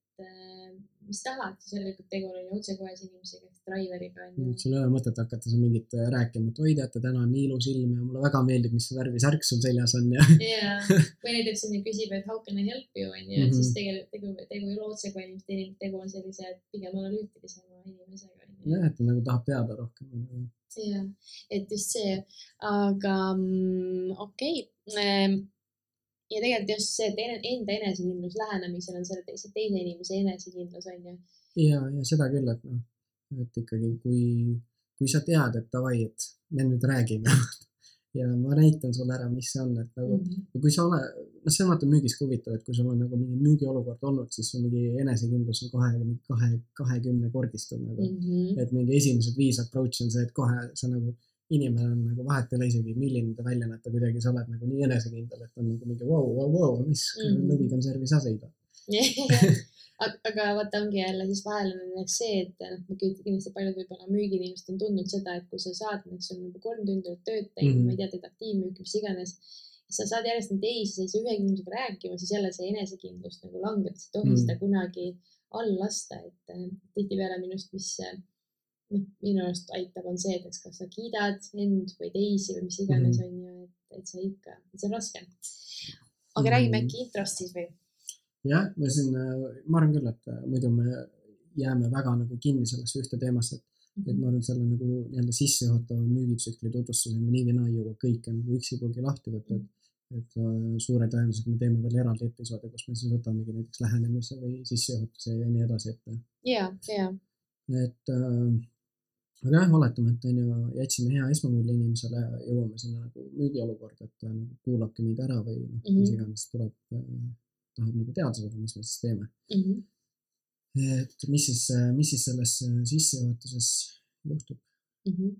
mis tahad, järelikult tegu on ju otsekohese inimesega ehk driveriga on ju.
sul ei ole mõtet hakata seal mingit äh, rääkima, et oi teate, täna on nii ilus ilm ja mulle väga meeldib, mis värvi särk sul seljas on ja
ja, või näiteks ju küsib, et how can I help you on ju, et
Mhm.
siis tegelikult tegu, tegu ei ole otsekohe inimeste inimene, tegu on sellise pigem analüütilisema inimesega
jah, et ta nagu tahab teada rohkem.
jah, et just see, aga mm, okei okay.. Ja tegelikult just see, et enda enesekindlus lähenemisel on selle teise, teise inimese enesekindlus on ju.
ja, ja seda küll, et noh, et ikkagi, kui, kui sa tead, et davai, et me nüüd räägime ja ma näitan sulle ära, mis see on, et nagu
Mhm.
ja kui sa oled, noh, see on vaata müügis ka huvitav, et kui sul on nagu mingi müügiolukord olnud, siis sul mingi enesekindlus on kohe mingi kahe, kahekümnekordistub nagu mm.
Mhm.
et mingi esimesed viis approach'i on see, et kohe sa nagu, inimene on nagu vahet ei ole isegi, milline ta välja näeb, ta kuidagi, sa oled nagu nii enesekindel, et on nagu mingi vau, vau, vau, mis
Mhm.
lõvikonservi sa sõidad.
aga vaata, ongi jälle siis vahel on näiteks see, et noh, ma kindlasti paljud võib-olla müügiinimesed on tundnud seda, et kui sa saad, sul on juba kolm tundi oled tööd teinud mm. -hmm. ma ei tea, teed aktiivmüüki, mis iganes. sa saad järjest neid teisi, sa ei saa ühegi inimesega rääkima, siis jälle see enesekindlus nagu langeb, sa ei tohi
Mhm.
seda kunagi all lasta, et äh, tihtipeale minu arust, mis äh, noh, minu arust aitab, on see, et eks kas sa kiidad end või teisi või mis iganes
Mhm.
on ju, et, et sa ikka, see on raske. aga
Mhm.
räägime äkki introst siis või?
jah, ma siin, ma arvan küll, et äh, muidu me jääme väga nagu kinni sellesse ühte teemasse, et, et ma arvan, selle nagu nii-öelda sissejuhatava müügitsükli tutvustusega me nii või naa ei jõua kõike nagu üksipulgi lahti võtta, et et äh, suure tõenäosusega me teeme veel eraldi episoode, kus me siis võtamegi näiteks lähenemise või sissejuhatuse ja nii edasi ette.
ja, ja
et äh, aga jah, oletame, et on ju, jätsime hea esmamulje inimesele ja jõuame sinna nagu müügiolukorda, et äh, nagu kuulake meid ära või noh, mis
Mhm.
iganes tuleb äh,, tahab nagu teada saada, mis me siis teeme.
mm. -hmm.
et mis siis, mis siis selles äh, sissejuhatuses juhtub?
mm. -hmm.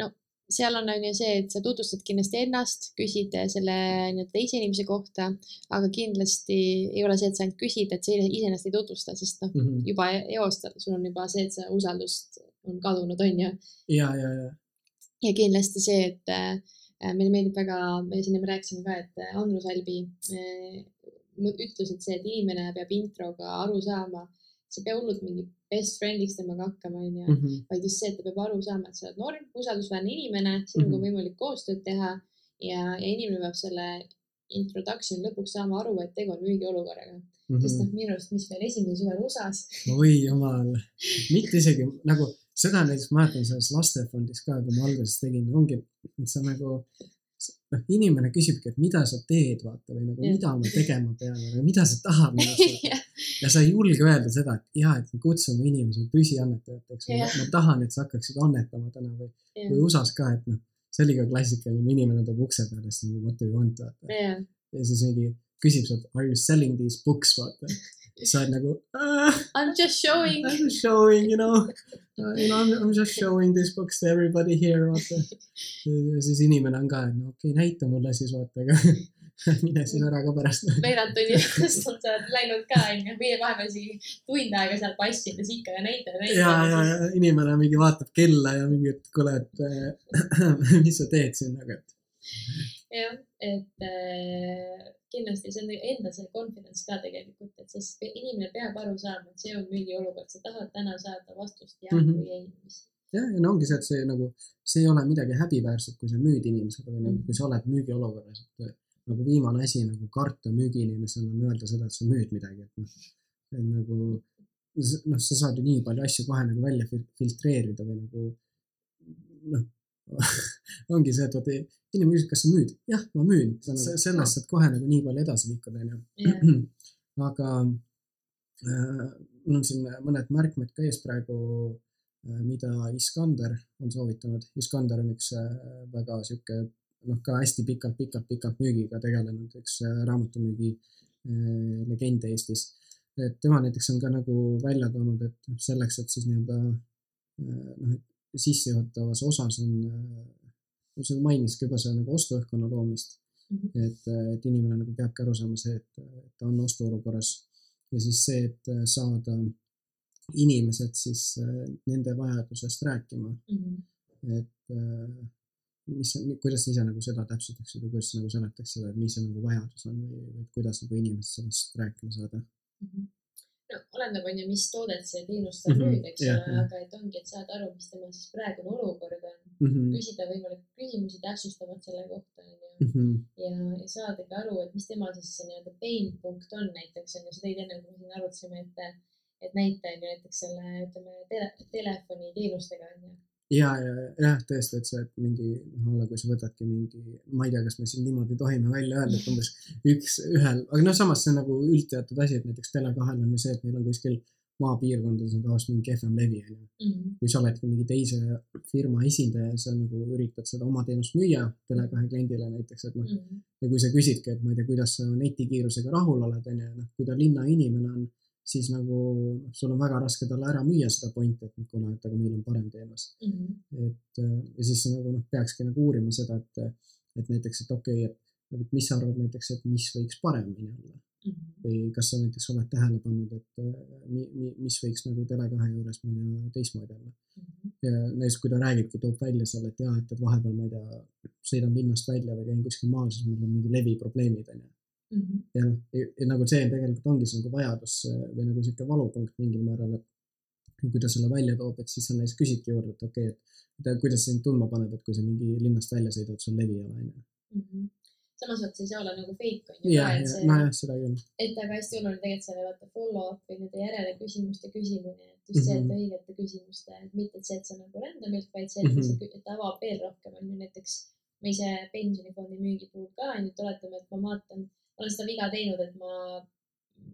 no seal on, on ju see, et sa tutvustad kindlasti ennast, küsid selle nii-öelda teise inimese kohta, aga kindlasti ei ole see, et sa ainult küsid, et sa iseenesest ei tutvusta, sest noh mm -hmm. juba eost sul on juba see, et see usaldust on kadunud, on ju.
ja, ja, ja.
ja kindlasti see, et äh, meile meeldib väga, me siin enne rääkisime ka, et Andrus Albi äh, ütles, et see, et inimene peab introga aru saama, sa ei pea hullult mingi best friend'iks temaga hakkama, onju,
Mhm.
vaid just see, et ta peab aru saama, et sa oled norm, usaldusväärne inimene, sinuga
Mhm.
on võimalik koostööd teha ja, ja inimene peab selle introduction lõpuks saama aru, et tegu on müügiolukorraga mm. -hmm. sest noh, minu arust, mis meil esimesel suvel USA-s.
oi jumal, mitte isegi nagu seda näiteks mäletan selles lastefondis ka, kui ma alguses tegin, ongi, et sa nagu noh, inimene küsibki, et mida sa teed, vaata või nagu ja. mida ma tegema pean või mida sa tahad minust ja sa ei julge öelda seda, et ja, et me kutsume inimesi püsiannetajateks ja. ma tahan, et sa hakkaksid annetama täna või, või USA-s ka, et noh, see oli ka klassikaline, inimene tuleb ukse peale, siis nagu what do you want, vaata. ja siis mingi küsib sealt, are you selling these books, vaata. sa oled nagu
ah,. I m just showing.
I m just showing, you know uh,. You know, I m just showing these books to everybody here, vaata. ja siis inimene on ka, et no okei okay,, näita mulle siis vaata, aga mine siis ära ka pärast.
veerand tundi pärast on sa läinud ka onju, meie vahepeal isegi tund aega seal passides ikka ja näita
ja ja, ja, inimene mingi vaatab kella ja mingi, et kuule, et mis sa teed siin, aga et
jah, et äh, kindlasti see on enda see confidence ka tegelikult, et sest inimene peab aru saama, et see on müügiolukord, sa tahad täna saada vastust jah mm -hmm. või ei.
jah, ja no ongi see, et see nagu, see ei ole midagi häbiväärset, kui sa müüd inimesele või nagu, kui sa oled müügiolukorras, et nagu viimane asi nagu karta müügiinimesena on öelda seda, et sa müüd midagi, et noh, et nagu noh, sa saad ju nii palju asju kohe nagu välja filtreerida või nagu noh ongi see, et vot inimene küsib, kas sa müüd, jah, ma müün, sellest saad kohe nagu nii palju edasi liikuda, onju. aga äh, mul on siin mõned märkmed ka ees praegu äh,, mida Iskander on soovitanud. Iskander on üks äh, väga sihuke noh, ka hästi pikalt-pikalt-pikalt müügiga tegelenud üks äh, raamatumüügi äh, legend Eestis. et tema näiteks on ka nagu välja toonud, et selleks, et siis nii-öelda noh, et sissejuhatavas osas on, no sa mainisid juba seda nagu ostuõhkkonna loomist mm, -hmm. et, et inimene nagu peabki aru saama see, et, et ta on ostuolukorras ja siis see, et saada inimesed siis nende vajadusest rääkima mm. -hmm. et mis, kuidas sa ise nagu seda täpsustaksid või kuidas sa nagu seletaks seda, et mis see nagu vajadus on või, või kuidas nagu inimesed sellest rääkima saada mm?
-hmm. Oleneb, on ju, mis toodet see teenust sa mm -hmm. müüd, eks yeah, ole, aga et ongi, et saad aru, mis tema siis praegune olukord on mm. -hmm. küsida võimalik küsimusi täpsustavalt selle kohta, on ju. Mhm. ja, ja saada ka aru, et mis tema siis see nii-öelda pain punkt on näiteks, on ju, sa tõid enne, kui me siin arutasime, et et näite on ju näiteks selle, ütleme tele, telefoniteenustega on ju
ja, ja jah, tõesti, et sa, et mingi noh, olla, kui sa võtadki mingi, ma ei tea, kas me siin niimoodi tohime välja öelda, et umbes üks, ühel, aga noh, samas see on nagu üldteatud asi, et näiteks Tele2-l on ju see, et neil on kuskil maapiirkondades on tavaliselt mingi kehvem levi, on ju. Mhm. kui sa oledki mingi teise firma esindaja, sa nagu üritad seda oma teenust müüa Tele2 kliendile näiteks, et noh mm -hmm. ja kui sa küsidki, et ma ei tea, kuidas sa netikiirusega rahul oled, on ju, noh, kui ta linnainimene on siis nagu sul on väga raske talle ära müüa seda pointi, et kuna, et aga meil on parem teenus mm. -hmm. et äh, ja siis nagu noh, peakski nagu uurima seda, et, et näiteks, et okei okay,, et, et mis sa arvad näiteks, et mis võiks paremini olla mm. -hmm. või kas sa näiteks oled tähele pannud, et äh, mi, mi, mis võiks nagu Tele2 juures, ma ei tea, teistmoodi olla mm. -hmm. ja näiteks, kui ta räägibki, toob välja seal, et jaa, et, et vahepeal ma ei tea, sõidan linnast välja või käin kuskil maal, siis mul on mingi leviprobleemid onju mm. -hmm. ja noh, ja nagu see tegelikult ongi see nagu vajadus või nagu sihuke valupunkt mingil määral, et kui ta selle välja toob, et siis sa näiteks küsidki juurde, et okei okay,, et kuidas sind tundma paneb, et kui sa mingi linnast välja sõidad, sul levi ei ole, onju
mhm. samas vot see ei saa olla nagu fake on ju
ja, ka, et see, nojah, seda küll.
et aga hästi oluline tegelikult selle vaata follow-up või nende järele küsimuste küsimine, et just mm -hmm. see, et mhm. õigete küsimuste, et mitte see, et sa nagu random'ilt, vaid see, et mm -hmm. see, et avab veel rohkem on ju näiteks ma ise pensionifondi müügi puhul ka on ju, et oletame, et ma vaatan olen seda viga teinud, et ma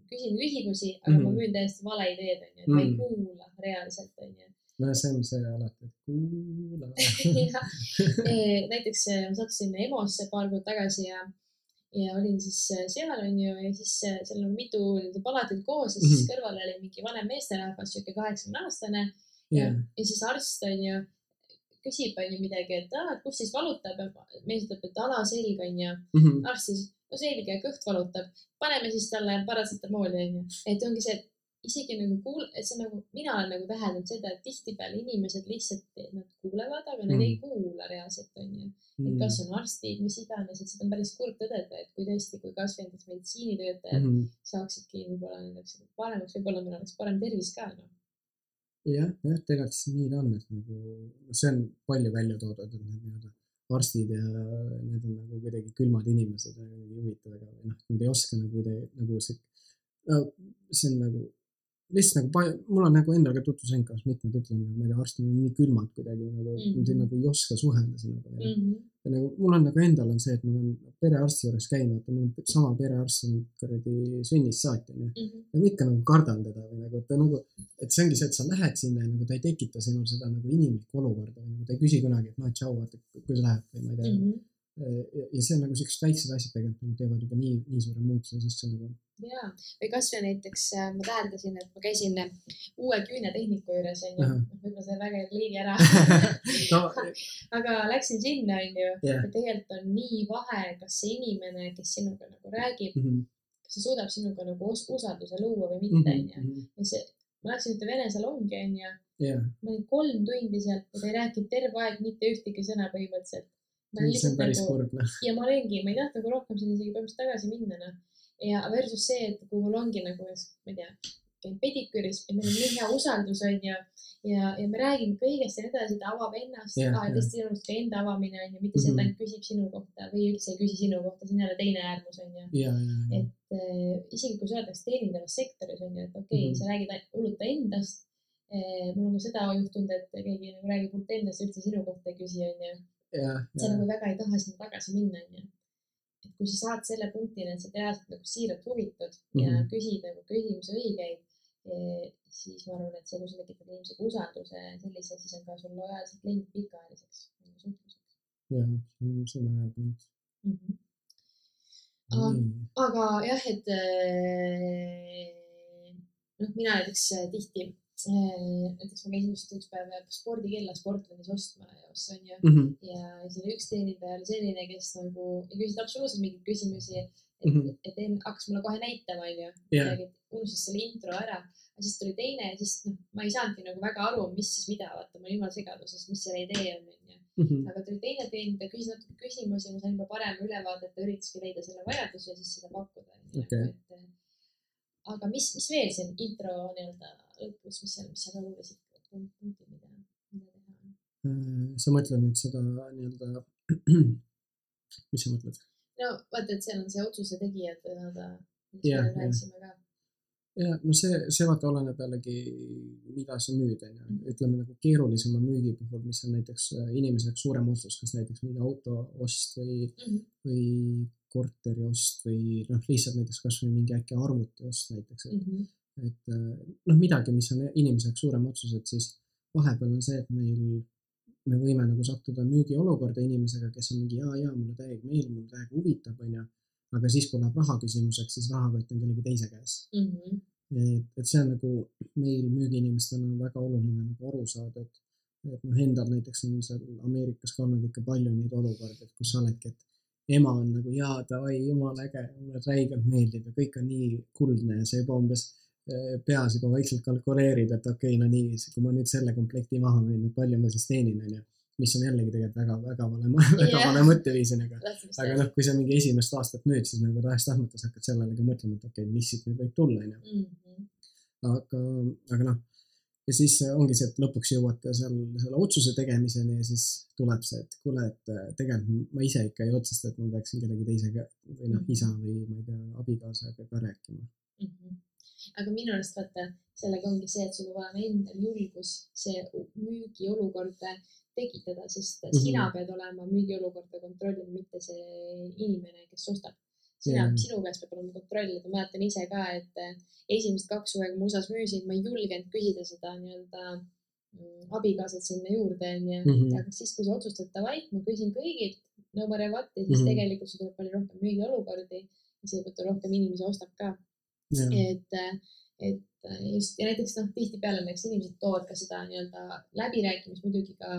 küsin küsimusi, aga mm -hmm. ma müün täiesti vale ideed, onju, et ma ei mhm. kuula reaalselt, onju.
no see on see alati, et kuula
näiteks e, ma sattusin EMO-sse paar kuud tagasi ja, ja olin siis e, seal, onju, ja siis seal on mitu palatit koos ja siis mm -hmm. kõrval oli mingi vanem meesterahvas, sihuke kaheksakümne aastane yeah. ja, ja siis arst, onju küsib, onju midagi, et aa, et kus siis valutab ja mees ütleb, et alaselg onju mm. -hmm. arst siis no selge, kõht valutab, paneme siis talle paratsetamooli onju, et ongi see, et isegi nagu kuul-, et see nagu, mina olen nagu täheldanud seda, et tihtipeale inimesed lihtsalt, nad kuulevad, aga nad mm. ei kuula reaalselt onju. et mm. kas on arstid, mis iganes, et seda on päris kurb tõdeda, et kui tõesti, kui kasvõi näiteks meditsiinitöötajad mm. saaksidki võib-olla nendeks paremaks, võib-olla meil oleks parem tervis ka noh
jah, jah, tegelikult see nii ta on, et nagu see on palju välja toodud, et need nii-öelda arstid ja need on nagu kuidagi külmad inimesed ja kuidagi huvitav, aga noh, nad ei oska nagu kuidagi nagu see, see on nagu lihtsalt nagu palju, mul on nagu endal ka tutvusringkonnas mitmed ütlevad, nagu ma ei tea, arstid on nii külmad kuidagi nagu mm, -hmm. nagu ei oska suhelda sinuga mm. -hmm. ja nagu mul on nagu endal on see, et mul on perearsti juures käinud, mul on sama perearst on kuradi sünnist saati onju mm. -hmm. ja ma ikka nagu kardan teda või nagu, et ta nagu, et see ongi see, et sa lähed sinna ja nagu ta ei tekita sinul seda nagu inimlikku olukorda nagu ta ei küsi kunagi, et noh, tšau, vaata, kuidas läheb või ma ei tea mm. -hmm ja see on nagu siuksed väiksed asjad tegelikult nagu teevad juba nii, nii suure muutuse sisse nagu.
ja, või kasvõi näiteks äh, ma täheldasin, et ma käisin äh, uue küünetehniku juures onju, noh võib-olla see väga ei liigi ära no, aga läksin sinna onju yeah., et tegelikult on nii vahe, kas see inimene, kes sinuga nagu räägib mm, -hmm. kas ta suudab sinuga nagu usalduse luua või mitte mhm, onju mm -hmm. ja see, ma läksin ühte vene salongi onju yeah., ma olin kolm tundi seal ta ei rääkinud terve aeg mitte ühtegi sõna põhimõtteliselt
see on päris
nagu
kurb, noh.
ja ma olengi, ma ei tahtnud nagu rohkem sinna isegi põhimõtteliselt tagasi minna, noh. ja versus see, et kui mul ongi nagu, ma ei tea, käin pediküüris ja meil on nii hea usaldus, onju. ja, ja me räägime kõigest ja nii edasi, ta avab ennast
Jah,
ka
jah.
teiste inimeste ka enda avamine onju, mitte see, et
Mhm.
ainult küsib sinu kohta või üldse ei küsi sinu kohta, see on jälle teine äärmus onju.
ja, ja, ja,
et äh, isegi kui sa oled teenindavas sektoris onju, et okei okay,
Mhm.
sa räägid hullult endast eh,. mul on ka seda juhtunud, et keegi nagu räägib hullult endast ja üldse sinu kohta ei küsi onju
ja
nagu väga ei taha sinna tagasi minna, onju. et kui sa saad selle punktini, et sa reaalselt nagu siiralt huvitud mm -hmm. ja
Mhm.
küsid nagu küsimusi õigeid, siis ma arvan, et see, kui sa tekitad inimesega usalduse sellise, siis on ka sul lojaalsed kliendid pikaajaliseks nagu suhtluseks
ja see on väga hea point.
mm. -hmm.
Nii,
aga jah, et äh, noh, mina näiteks äh, tihti, näiteks ma käisin just üks päev spordikella Sportlandis ostmas, onju.
Mhm.
ja siis oli üks teenindaja oli selline, kes nagu ei küsinud absoluutselt mingeid küsimusi, et mm,
Mhm.
-hmm. et enne hakkas mulle kohe näitama, onju.
Jah.
unustas selle intro ära, siis tuli teine ja siis noh, ma ei saanudki nagu väga aru, mis siis mida, vaata, ma olin jumala segaduses, mis selle idee on, onju.
Mhm.
aga tuli teine teenindaja, küsis natuke küsimusi, ma sain juba parema ülevaate, et ta üritaski leida selle vajaduse ja siis seda pakkuda.
Okei.
aga mis, mis veel siin intro nii-öelda lõpus, mis seal, mis seal olulised punktid, mida, mida teha on?
Äh, sa mõtled nüüd seda nii-öelda, mis sa mõtled?
no vaata, et seal on see otsuse tegijad nii-öelda,
Jah,
millest me rääkisime ka.
ja no see, see vaata oleneb jällegi, mida sa müüd, onju.
Mhm.
ütleme nagu keerulisema müügi puhul, mis on näiteks äh, inimese jaoks suurem otsus, kas näiteks mingi auto ost või, või korteri ost või noh, lihtsalt näiteks kasvõi mingi äkki arvuti ost näiteks, et
Mhm.
Et äh, noh, midagi, mis on inimese jaoks suurem otsus, et siis vahepeal on see, et meil, me võime nagu sattuda müügiolukorda inimesega, kes on mingi ja, ja mulle täiega meeldib, mulle täiega huvitab, onju. aga siis, kui läheb raha küsimuseks, siis rahakott on kellegi teise käes.
Mhm.
et, et see on nagu meil müügiinimestena on väga oluline nagu aru saada, et, et noh, endal näiteks on seal Ameerikas ka olnud ikka palju neid olukordi, et kus sa oledki, et ema on nagu jaa, davai, jumala äge, mulle räigelt meeldib ja kõik on nii kuldne ja sa juba umbes peas juba vaikselt kalkuleerid, et okei okay,, no nii, kui ma nüüd selle komplekti maha müün, palju ma siis teenin, onju. mis on jällegi tegelikult väga, väga vale, väga
Jah.
vale mõtteviis, onju, aga noh, kui sa mingi esimest aastat müüd, siis nagu tahes-tahtmata sa hakkad sellele ka mõtlema, et okei okay,, mis siit nüüd võib tulla, onju.
Mhm.
aga, aga noh, ja siis ongi see, et lõpuks jõuate seal selle otsuse tegemiseni ja siis tuleb see, et kuule, et äh, tegelikult ma ise ikka ei otsusta, et ma peaksin kellegi teisega või noh, isa või ma ei tea, abikaasaga ka rääkima.
Mhm. Aga minu arust vaata, sellega ongi see, et sul peab olema endal julgus see müügiolukord tekitada, sest mm
Mhm.
-hmm. sina pead olema müügiolukorda kontrollima, mitte see inimene, kes ostab. sina
Jaa.
yeah., sinu käes peab olema kontroll, ma mäletan ise ka, et eh, esimesed kaks suve, kui ma USA-s müüsin, ma ei julgenud küsida seda nii-öelda mm, abikaasat sinna juurde, onju.
Mhm.
aga siis, kui sa otsustad davai, ma küsin kõigilt, no matter what ja siis mm
Mhm.
-hmm. tegelikult sul tuleb palju rohkem müügiolukordi ja seetõttu rohkem inimesi ostab ka et, et just ja näiteks noh, tihtipeale näiteks inimesed toovad ka seda nii-öelda läbirääkimist muidugi ka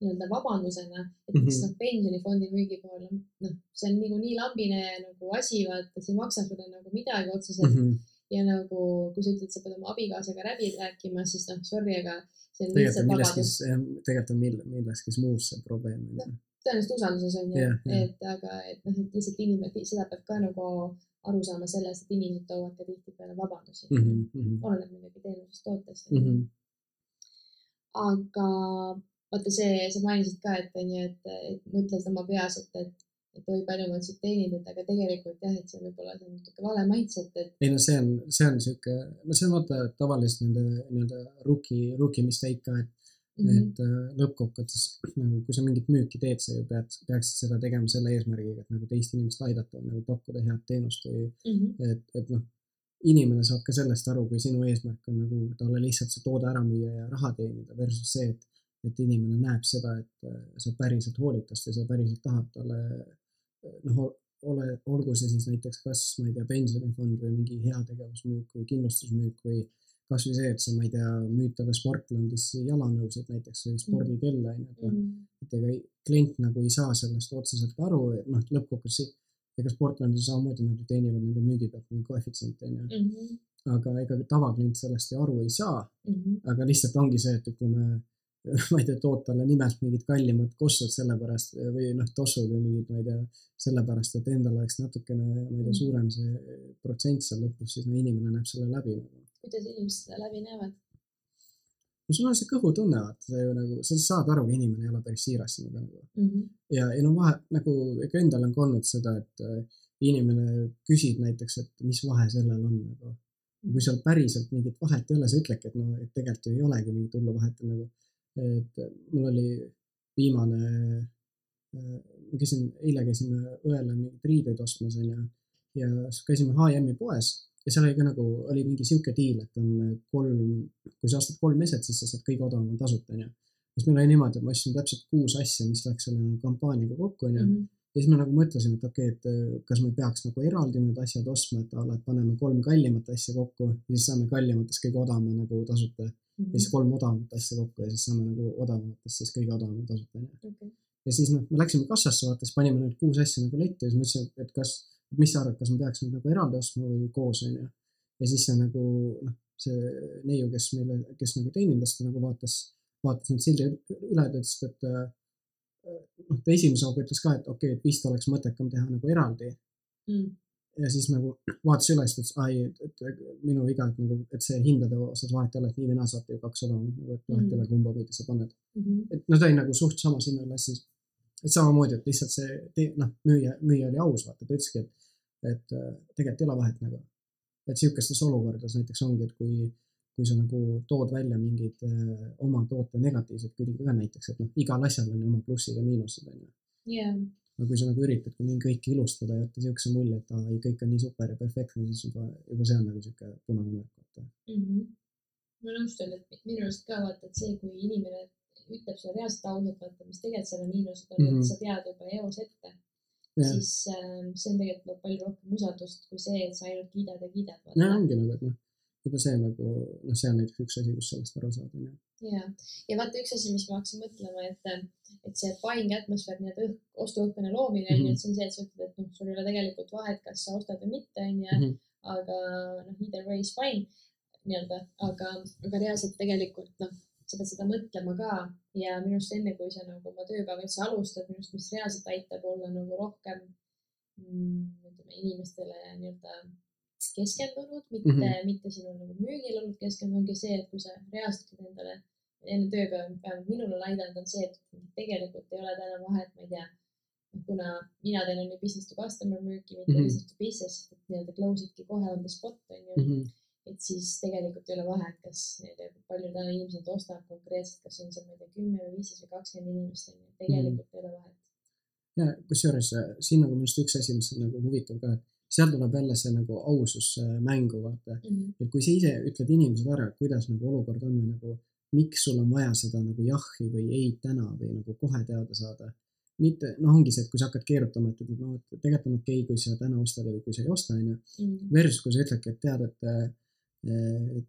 nii-öelda vabandusena, et miks
Mhm.
noh, pensionifondi müügi puhul noh, see on nagu nii lambine nagu asi, vaata, see ei maksa sulle nagu midagi otseselt
Mhm.
ja nagu kui sa ütled, sa pead oma abikaasaga läbi rääkima, siis noh, sorry, aga see on
tegelikult on milleski tegelikult on mill-, milleski muus see probleem ju.
tõenäoliselt usalduses on ju
Jah, jah.
et aga, et noh, et lihtsalt inimene, seda peab ka nagu aru saama sellest, et inimesed toovad ka tihtipeale vabandusi mm. -hmm. oleneb muidugi teenusest, tootest mm. -hmm. aga vaata see, sa mainisid ka, et onju, et, et mõtlesid oma peas, et, et, et oi palju ma siit teenin, et aga tegelikult jah, et see võib-olla see on natuke vale mindset, et
ei no see on, see on sihuke, no see on vaata tavaliselt nende nii-öelda rookie, rookie mistake ka, et
mm -hmm.
et äh, lõppkokkuvõttes nagu kui sa mingit müüki teed, sa ju pead, peaksid seda tegema selle eesmärgiga, et nagu teist inimest aidata, nagu pakkuda head teenust või
mm -hmm.
et, et noh, inimene saab ka sellest aru, kui sinu eesmärk on nagu talle lihtsalt see toode ära müüa ja raha teenida versus see, et et inimene näeb seda, et äh, sa päriselt hoolid tast ja sa päriselt tahad talle noh, ole, olgu see siis näiteks kas, ma ei tea, pensionifond või mingi heategevusmüük või kindlustusmüük või kasvõi see, et sa, ma ei tea, müüd talle Sportlandis jalanõusid näiteks või spordikelle onju, et noh,
Mm -hmm.
et ega klient nagu ei saa sellest otseselt aru, et noh, lõppkokkuvõttes ega Sportlandis samamoodi nad ju teenivad nende müügi pealt mingi koefitsienti onju,
Mm -hmm.
aga ega tavaklient sellest ju aru ei saa,
Mm -hmm.
aga lihtsalt ongi see, et ütleme ma ei tea, tood talle nimelt mingid kallimad kossud sellepärast või noh, tossud või mingid, ma ei tea, sellepärast, et endal oleks natukene, ma ei tea, suurem see protsent seal lõpus, siis no inimene näeb selle läbi nagu
kuidas inimesed seda läbi näevad?
no sul on see kõhutunne, vaata, sa ju nagu, sa saad aru, kui inimene ei ole päris siiras sinuga nagu.
Mhm.
ja, ja no vahe nagu ega endal on ka olnud seda, et äh, inimene küsib näiteks, et mis vahe sellel on nagu. kui seal päriselt mingit vahet ei ole, sa ütledki, et no et tegelikult ju ei olegi mingit hullu vahet et nagu. Et mul oli viimane, ma käisin, eile käisime õele mingeid riideid ostmas onju ja siis käisime H&M-i poes ja seal oli ka nagu, oli mingi sihuke diil, et on kolm, kui sa ostad kolm eset, siis sa saad kõige odavama tasuta onju. siis meil oli niimoodi, et ma ostsin täpselt kuus asja, mis läks selle kampaaniaga kokku onju
Mhm.
ja siis me nagu mõtlesime, et okei okay,, et äh, kas me peaks nagu eraldi need asjad ostma, et a la, et paneme kolm kallimat asja kokku ja siis saame kallimatest kõige odavama nagu tasuta ja siis kolm odavamat asja kokku ja siis saame nagu odavamatest siis kõige odavama tasuta onju.
okei,
ja siis noh, me läksime kassasse, vaata siis panime need kuus asja nagu letti ja siis ma ütlesin, et kas, mis sa arvad, kas ma peaks need nagu eraldi ostma või koos onju. ja siis see nagu noh, see neiu, kes meile, kes nagu teenindas, ta nagu vaatas, vaatas need sildid üle, ta ütles, et noh, ta esimese hooga ütles ka, et okei okay,, et vist oleks mõttekam teha nagu eraldi
Mm.
Ja siis nagu vaatas üle, siis ta ütles, ai, et, minu viga, et nagu, et see hindade osas vahet ei ole, et nii või naa saate ju kaks odavamat nagu, et vahet ei ole, kumba pidi sa paned.
Mhm.
et no ta oli nagu suht samas hinnaklassis. et samamoodi, et lihtsalt see, noh, müüja, müüja oli aus, vaata, ta ütleski, et, et äh, tegelikult ei ole vahet nagu. et sihukestes olukordades näiteks ongi, et kui, kui sa nagu tood välja mingid äh, oma toote negatiivsed külgi ka näiteks, et noh, igal asjal on ju oma plussid ja miinused on ju. Aga kui sa nagu üritadki mingi kõike ilustada ja jätta sihukese mulje, et aa ei, kõik on nii super ja perfektne, siis juba, juba see on nagu sihuke punane märk, vaata.
Mhm. ma nõustun, et minu arust ka vaata, et see, kui inimene ütleb sulle reaalselt ausalt, vaata, mis tegelikult seal on miinused on mm,
Mhm.
-hmm. et sa tead juba eos ette, siis äh, see on tegelikult loob palju rohkem usaldust kui see, et sa ainult kiidad ja kiidad.
no ongi nagu, et noh, juba see nagu, noh, see on näiteks üks asi, kus sellest aru saada, onju.
ja, ja vaata üks asi, mis ma hakkasin mõtlema, et, et see buying atmosfäär nii-öelda õhk, ostuõhkkonna loomine on
Mhm.
ju, et see on see, et sa ütled, et noh, sul ei ole tegelikult vahet, kas sa ostad või mitte, onju,
Mhm.
aga noh, either way is fine nii-öelda, aga, aga reaalselt tegelikult noh, sa pead seda mõtlema ka ja minu arust enne, kui sa nagu oma tööpäeva üldse alustad, minu arust, mis reaalselt aitab olla nagu rohkem mm, ütleme inimestele nii-öelda keskendunud, mitte mm,
Mhm.
-hmm. mitte sinu nagu müügile olnud keskendunud, ongi see, et kui sa ütled endale enne tööpäeva, vähemalt minul on aidanud, on see, et tegelikult ei ole täna vahet, ma ei tea, kuna mina teen on ju business to customer müüki, mitte mm
Mhm.
-hmm. business to business, et nii-öelda close idki kohe on the spot on ju mm,
Mhm.
-hmm. et siis tegelikult ei ole vahet, kas palju täna inimesed ostab konkreetselt, kas on seal, ma ei tea, kümme või viisteist või kakskümmend inimest on ju, tegelikult mm ei ole vahet.
ja kusjuures äh, siin nagu minu arust üks asi, mis on nagu huvitav ka, et seal tuleb jälle see nagu ausus mängu, vaata.
Mm -hmm.
et kui sa ise ütled inimesele ära, kuidas nagu olukord on või nagu miks sul on vaja seda nagu jahhi või ei täna või nagu kohe teada saada. mitte, noh, ongi see, et kui sa hakkad keerutama, et, et noh, et tegelikult on okei okay,, kui sa täna ostad või kui sa ei osta, onju. Versus kui sa ütledki, et tead, et eh,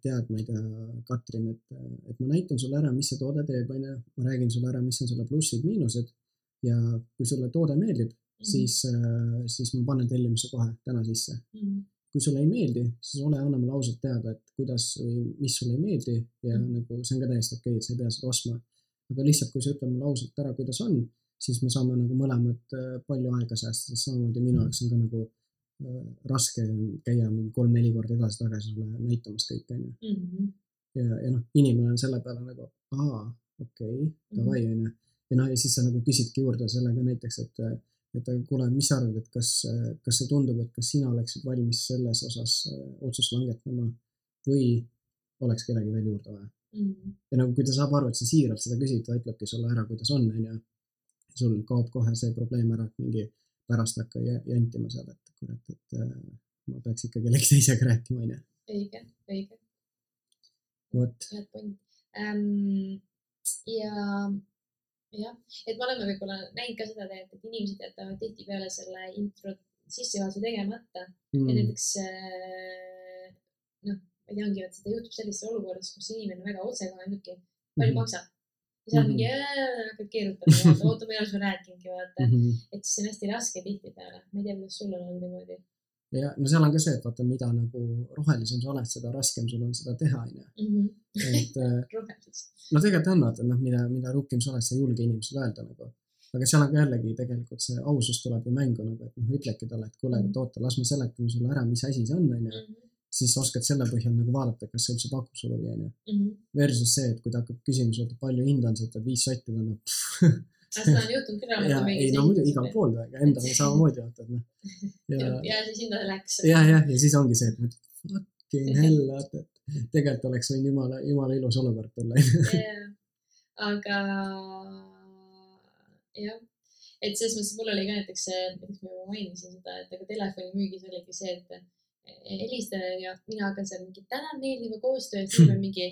tead, ma ei tea, Katrin, et, et ma näitan sulle ära, mis see toode teeb, onju. ma räägin sulle ära, mis on selle plussid-miinused ja kui sulle toode meeldib, siis, siis ma panen tellimuse kohe täna sisse.
Mhm.
kui sulle ei meeldi, siis ole, anna mulle ausalt teada, et kuidas või mis sulle ei meeldi ja
Mhm.
nagu see on ka täiesti okei, et sa ei pea seda ostma. aga lihtsalt, kui sa ütled mulle ausalt ära, kuidas on, siis me saame nagu mõlemad äh, palju aega säästa, sest samamoodi minu jaoks on ka nagu äh, raske käia mingi kolm-neli korda edasi-tagasi sulle näitamas kõike, onju.
Mhm.
ja, ja noh, inimene on selle peale nagu, aa, okei okay,, davai, onju. ja noh, ja siis sa nagu küsidki juurde sellega näiteks, et, et aga kuule, mis sa arvad, et kas, kas see tundub, et kas sina oleksid valmis selles osas äh, otsust langetama või oleks kedagi veel juurde vaja.
Mhm.
ja nagu, kui ta saab aru, et sa siiralt seda küsid, ta ütlebki sulle ära, kuidas on, onju. sul kaob kohe see probleem ära, et mingi pärast hakka jantima seal, et kurat, et äh, ma peaks ikka kellegi teisega rääkima, onju.
õige, õige,
vot,
head point ähm,. ja jah, et me oleme võib-olla näinud ka seda tegelikult, et inimesed jätavad tihtipeale selle intro sissejuhatuse tegemata
mm,
näiteks äh, noh, ma ei tea, ongi, et seda juhtub sellistes olukordades, kus inimene väga otsekohe ütlebki, palju
Mhm.
maksab. ja sa oled mingi, hakkad keerutama, oota, ma ei ole sulle rääkinudki, vaata.
Mhm.
et siis see on hästi raske tihtipeale, ma ei tea, kuidas sul on olnud niimoodi
ja no seal on ka see, et vaata, mida nagu rohelisem sa oled, seda raskem sul on seda teha, onju.
Mhm.
et äh, no tegelikult on vaata noh, mida, mida rukim sa oled, sa ei julge inimesele öelda nagu. aga seal on ka jällegi tegelikult see ausus tuleb ju mängu nagu, et noh, ütledki talle, et kuule, et oota, las ma seletan sulle ära, mis asi see on, onju.
Mhm.
siis sa oskad selle põhjal nagu vaadata, kas see üldse pakub sulle huvi, onju.
Mhm.
Versus see, et kui ta hakkab küsima sult, et palju hinda on see, ütled viis sotti, ta on noh.
seda on juhtunud küll
ja ei no muidu igal. pool, aga endale samamoodi vaata, et noh. ja,
ja siis hinda läks.
ja, jah, ja siis ongi see, et mõtled, fucking hell, vaata, et tegelikult oleks võinud jumala, jumala ilus olukord tulla.
jah, aga jah, et selles mõttes mul oli ka näiteks see, näiteks ma juba mainisin seda, et aga telefonimüügis oligi see, et helistan ja mina hakkan seal mingi tänan meeldiva koostöö eest, siis on mingi,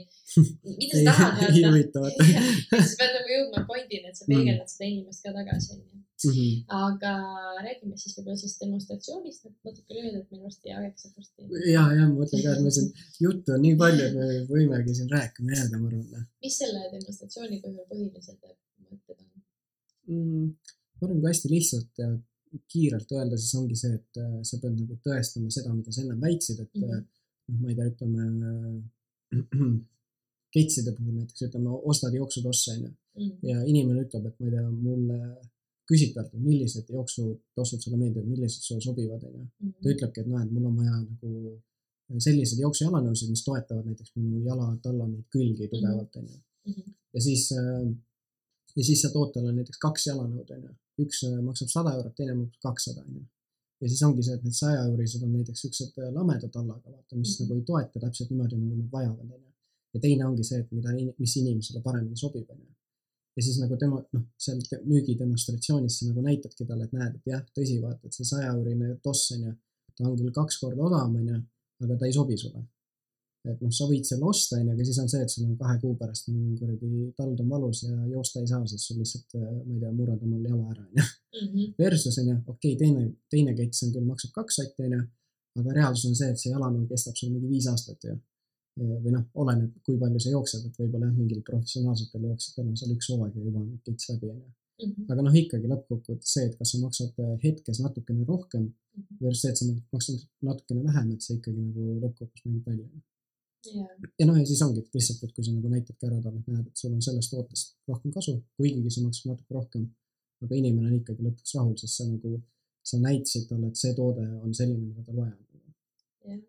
mida sa tahad
ei
vaata.
huvita, vaata.
siis pead nagu jõudma pointini, et sa peegeldad seda inimest ka tagasi, onju.
Mhm.
aga räägime siis võib-olla sellest demonstratsioonist natuke lühidalt, meil varsti aeg saab varsti.
ja, ja ma mõtlen ka, et me siin juttu on nii palju, et me võimegi siin rääkima jääda, ma arvan
mis selle demonstratsiooni põhjal põhilised mõtted on?
mm,. ma arvan, kui hästi lihtsalt kiirelt öelda, siis ongi see, et äh, sa pead nagu tõestama seda, mida sa ennem väitsid, et
Mhm.
äh, noh, ma ei tea, ütleme ketside puhul näiteks ütleme, ostad jooksutosse onju
Mhm.
ja inimene ütleb, et ma ei tea, mulle küsid talt, millised jooksutossud sulle meeldivad, millised sulle sobivad onju.
Mhm.
ta ütlebki, et noh, et mul on vaja nagu selliseid jooksujalanõusid, mis toetavad näiteks minu jalad-alla neid külgi tugevalt onju.
Mhm.
ja siis, ja siis sa tood talle näiteks kaks jalanõud onju, üks äh, maksab sada eurot, teine maksab kakssada onju. ja siis ongi see, et need saja eurised on näiteks siuksed äh, lamedad allaga vaata, mis
Mhm.
nagu ei toeta täpselt niimoodi, nagu nad vajavad onju. ja teine ongi see, et mida, mis inimesele paremini sobib onju. ja siis nagu tema noh, seal müügidemonstratsioonis sa nagu näitadki talle, et näed, et jah, tõsi, vaata, et see saja eurine toss onju, ta on küll kaks korda odavam onju, aga ta ei sobi sulle et noh, sa võid selle osta, onju, aga siis on see, et sul on kahe kuu pärast on kuradi tald on valus ja joosta ei saa, sest sul lihtsalt, ma ei tea, murrad omal jala ära, onju.
Mhm.
Versus onju, okei okay,, teine, teine kets on küll, maksab kaks sotti, onju, aga reaalsus on see, et see jalanõu kestab sul mingi viis aastat ju. või noh, oleneb, kui palju sa jooksed, et võib-olla jah, mingil professionaalsetel jooksjatel on seal üks hooaeg ja juba on kets läbi, onju.
Mhm.
aga noh, ikkagi lõppkokkuvõttes see, et kas sa maksad äh, hetkes natukene rohkem
Mhm.
versus see, et sa maksad natukene vähem, et see ikkagi nagu lõppkokkuvõttes mängib välja
jah,
ja noh, ja siis ongi lihtsalt, et kui sa nagu näitadki ära talle, et näed, et sul on sellest tootest rohkem kasu, kuigigi sa maksad natuke rohkem. aga inimene on ikkagi lõpuks rahul, sest sa nagu, sa näitasid talle, et see toode on selline, mida tal vaja on.
jah.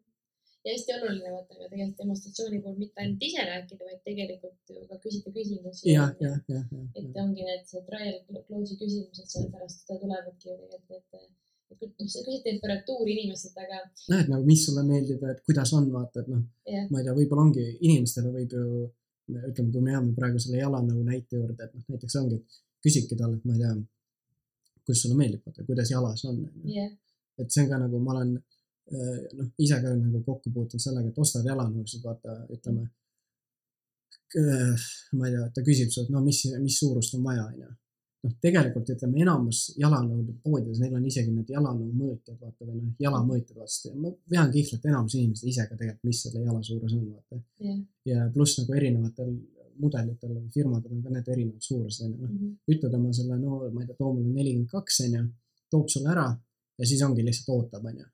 ja hästi oluline vaata ka tegelikult demonstratsiooni puhul mitte ainult ise rääkida, vaid tegelikult ju ka küsida küsimusi.
jah, jah, jah,
et ongi need see trial close'i küsimused, sellepärast seda tulevadki ju tegelikult, et, et kui noh, sa küsid temperatuuri inimestelt, aga
näed nagu, mis sulle meeldib, et kuidas on, vaata, et noh,
jah,
ma ei tea, võib-olla ongi, inimestele võib ju, ütleme, kui me jääme praegu selle jalanõu näite juurde, et noh, näiteks ongi, et küsidki talle, et ma ei tea, kus sulle meeldib, vaata, kuidas jalas on,
jah,
et see on ka nagu ma olen äh, noh, ise ka nagu kokku puutunud sellega, et ostad jalanõusid, vaata, ütleme. ma ei tea, ta küsib sult, no mis, mis suurust on vaja, onju. noh, tegelikult ütleme enamus jalanõude poodides, neil on isegi need jalanõu mõõtjad, vaata või noh, jalamõõtjad, vaata. ma vean kihla, et enamus inimesed ise ka tegelikult, mis selle jala suurus on, vaata.
jah.
ja pluss nagu erinevatel mudelitel või firmadel on ka need erinevad suurused, onju.
Mhm.
ütled oma selle, no ma ei tea, too mulle nelikümmend kaks, onju, toob sulle ära ja siis ongi lihtsalt ootab, onju.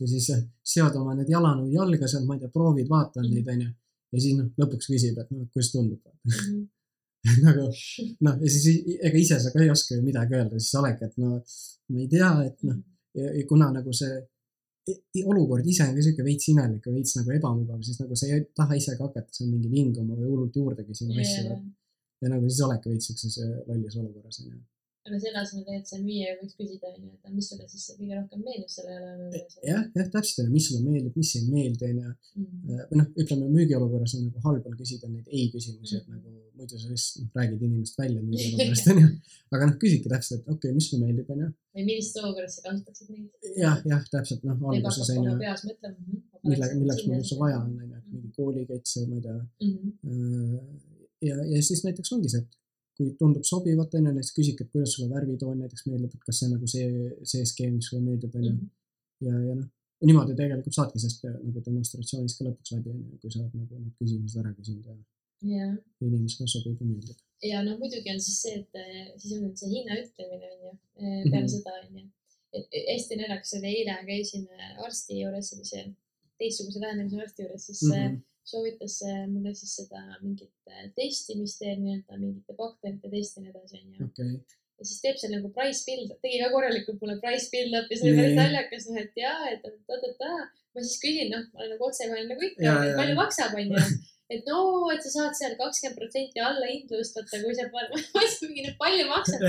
ja siis sead oma need jalanõu jalga seal, ma ei tea, proovid, vaatad
Mhm.
neid, onju. ja siis noh, lõpuks küsib, et noh, kuidas tundub.
Mhm.
nagu noh, ja siis ega ise sa ka ei oska ju midagi öelda, siis oledki, et no ma ei tea, et noh, ja kuna nagu see olukord ise on ka sihuke veits imelik ja veits nagu ebamugav, siis nagu sa ei taha ise ka hakata seal mingi vinguma või hullult juurde küsima asju
jah.
ja nagu siis oledki veits siukses lollis olukorras onju.
Aga selle asemel tegelikult see müüja võiks küsida, onju, et mis sulle siis kõige rohkem meeldib selle jalanõu juures.
jah, jah, täpselt onju, mis sulle meeldib, mis ei meeldi onju.
Mhm.
või noh, ütleme müügiolukorras on nagu halb on küsida neid ei küsimusi, et
Mhm.
nagu muidu sa lihtsalt noh, räägid inimest välja müügiolukorrast onju. aga noh, küsidki täpselt, et okei okay,, mis sulle meeldib onju.
või millises olukorras sa kasutaksid neid?
jah, jah, täpselt noh, alguses onju,
peas mõtlema. mhm,
mille, milleks mul üldse vaja on onju, et mingi kooliketse, ma ei tea
-hmm.
ja, ja siis näiteks ongi see, et kui tundub sobivat, onju, näiteks küsidki, et kuidas sulle värvitoon näiteks meeldib, et kas see on nagu see, see skeem, mis sulle meeldib, onju.
Mhm.
ja, ja noh, niimoodi tegelikult saadki sellest nagu demonstratsioonis ka lõpuks läbi, onju, kui sa oled nagu need küsimused ära küsinud ja
jah,
inimesele sobib ja meeldib.
ja noh, muidugi on siis see, et eh, siis on see hinna ütlemine onju,
Mhm.
peale seda onju, et hästi naljakas oli, eile käisin arsti juures, sellise teistsuguse lähenemise arsti juures, siis
mm.
mm
-hmm.
Soovitas äh, mulle siis seda mingit äh, testi, mis teeb nii-öelda mingite bakterite testi ja nii edasi, onju
okei,
ja siis teeb seal nagu price build, tegi ka korralikult mulle price build up'i, see oli päris naljakas, noh et jaa, et ta-ta-ta. ma siis küsin, noh, ma olen nagu otsekohene nagu ikka, palju maksab, onju. Et no, et sa saad seal kakskümmend protsenti alla hindlust võtta, kui sa paned, ma mõtlesin mingi, et palju maksab.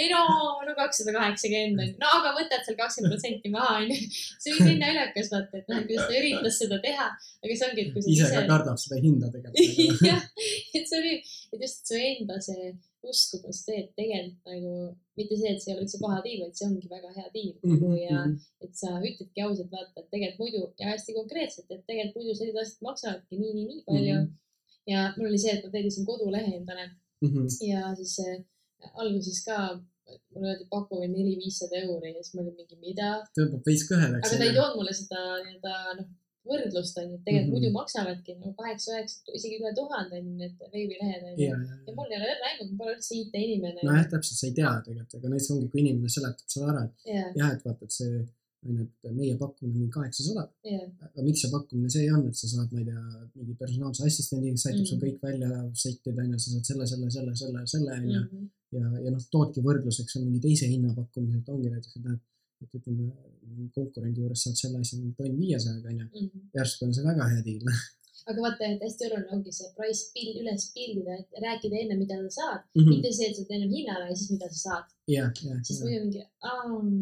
ei no, no kakssada kaheksakümmend onju, no aga võtad seal kakskümmend protsenti maha onju. see oli nii naljakas vaata, et noh, kuidas ta üritas seda teha, aga see ongi, et kui sa
ise ka kardab seda hinda tegelikult.
jah, et see oli, et just su enda see uskumus, see, et tegelikult nagu mitte see, et see ei ole üldse paha diil, vaid see ongi väga hea diil
Mhm,
nagu ja et sa ütledki ausalt vaata, et tegelikult muidu ja hästi konkreetselt, et tegelikult muidu sellised asjad maksavadki nii, nii, nii palju
Mhm.
mm. -hmm. ja mul oli see, et ma tellisin kodulehe endale
Mhm.
ja siis äh, alguses ka mulle öeldi pakume neli-viissada euri ja siis ma olin mingi mida,
tõmbab veits kõhedaks.
aga ta ei toonud mulle seda nii-öelda noh, võrdlust on ju, et tegelikult mm
Mhm.
-hmm. muidu maksavadki no kaheksa-üheksa, isegi üle tuhande on ju need veebilehed on ju.
ja,
mul ei ole aimu, ma pole üldse IT-inimene.
nojah, täpselt, sa ei tea tegelikult, aga näiteks ongi, kui inimene seletab sulle ära, et
ja,
jah, et vaata, et see on ju, et meie pakkumine on kaheksasada,
ja,
aga miks see pakkumine see on, et sa saad, ma ei tea, mingi personaalse assistendi, kes aitab sul
Mhm.
kõik välja settida, on ju, sa saad selle, selle, selle, selle, selle, on ju.
Mhm.
ja, ja noh, toodki võrdluseks on mingi teise hinnapakkumise, et ongi näiteks, et näed, et ütleme, konkurendi juures saad selle asja tonn viiesajaga, on ju.
Mhm.
järsku on see väga hea diil.
aga vaata, et hästi oluline ongi see price bill üles pildida, et rääkida enne, mida sa saad,
Mhm.
mitte see, et sa teed ennem hinnale ja siis mida sa saad, siis muidu mingi,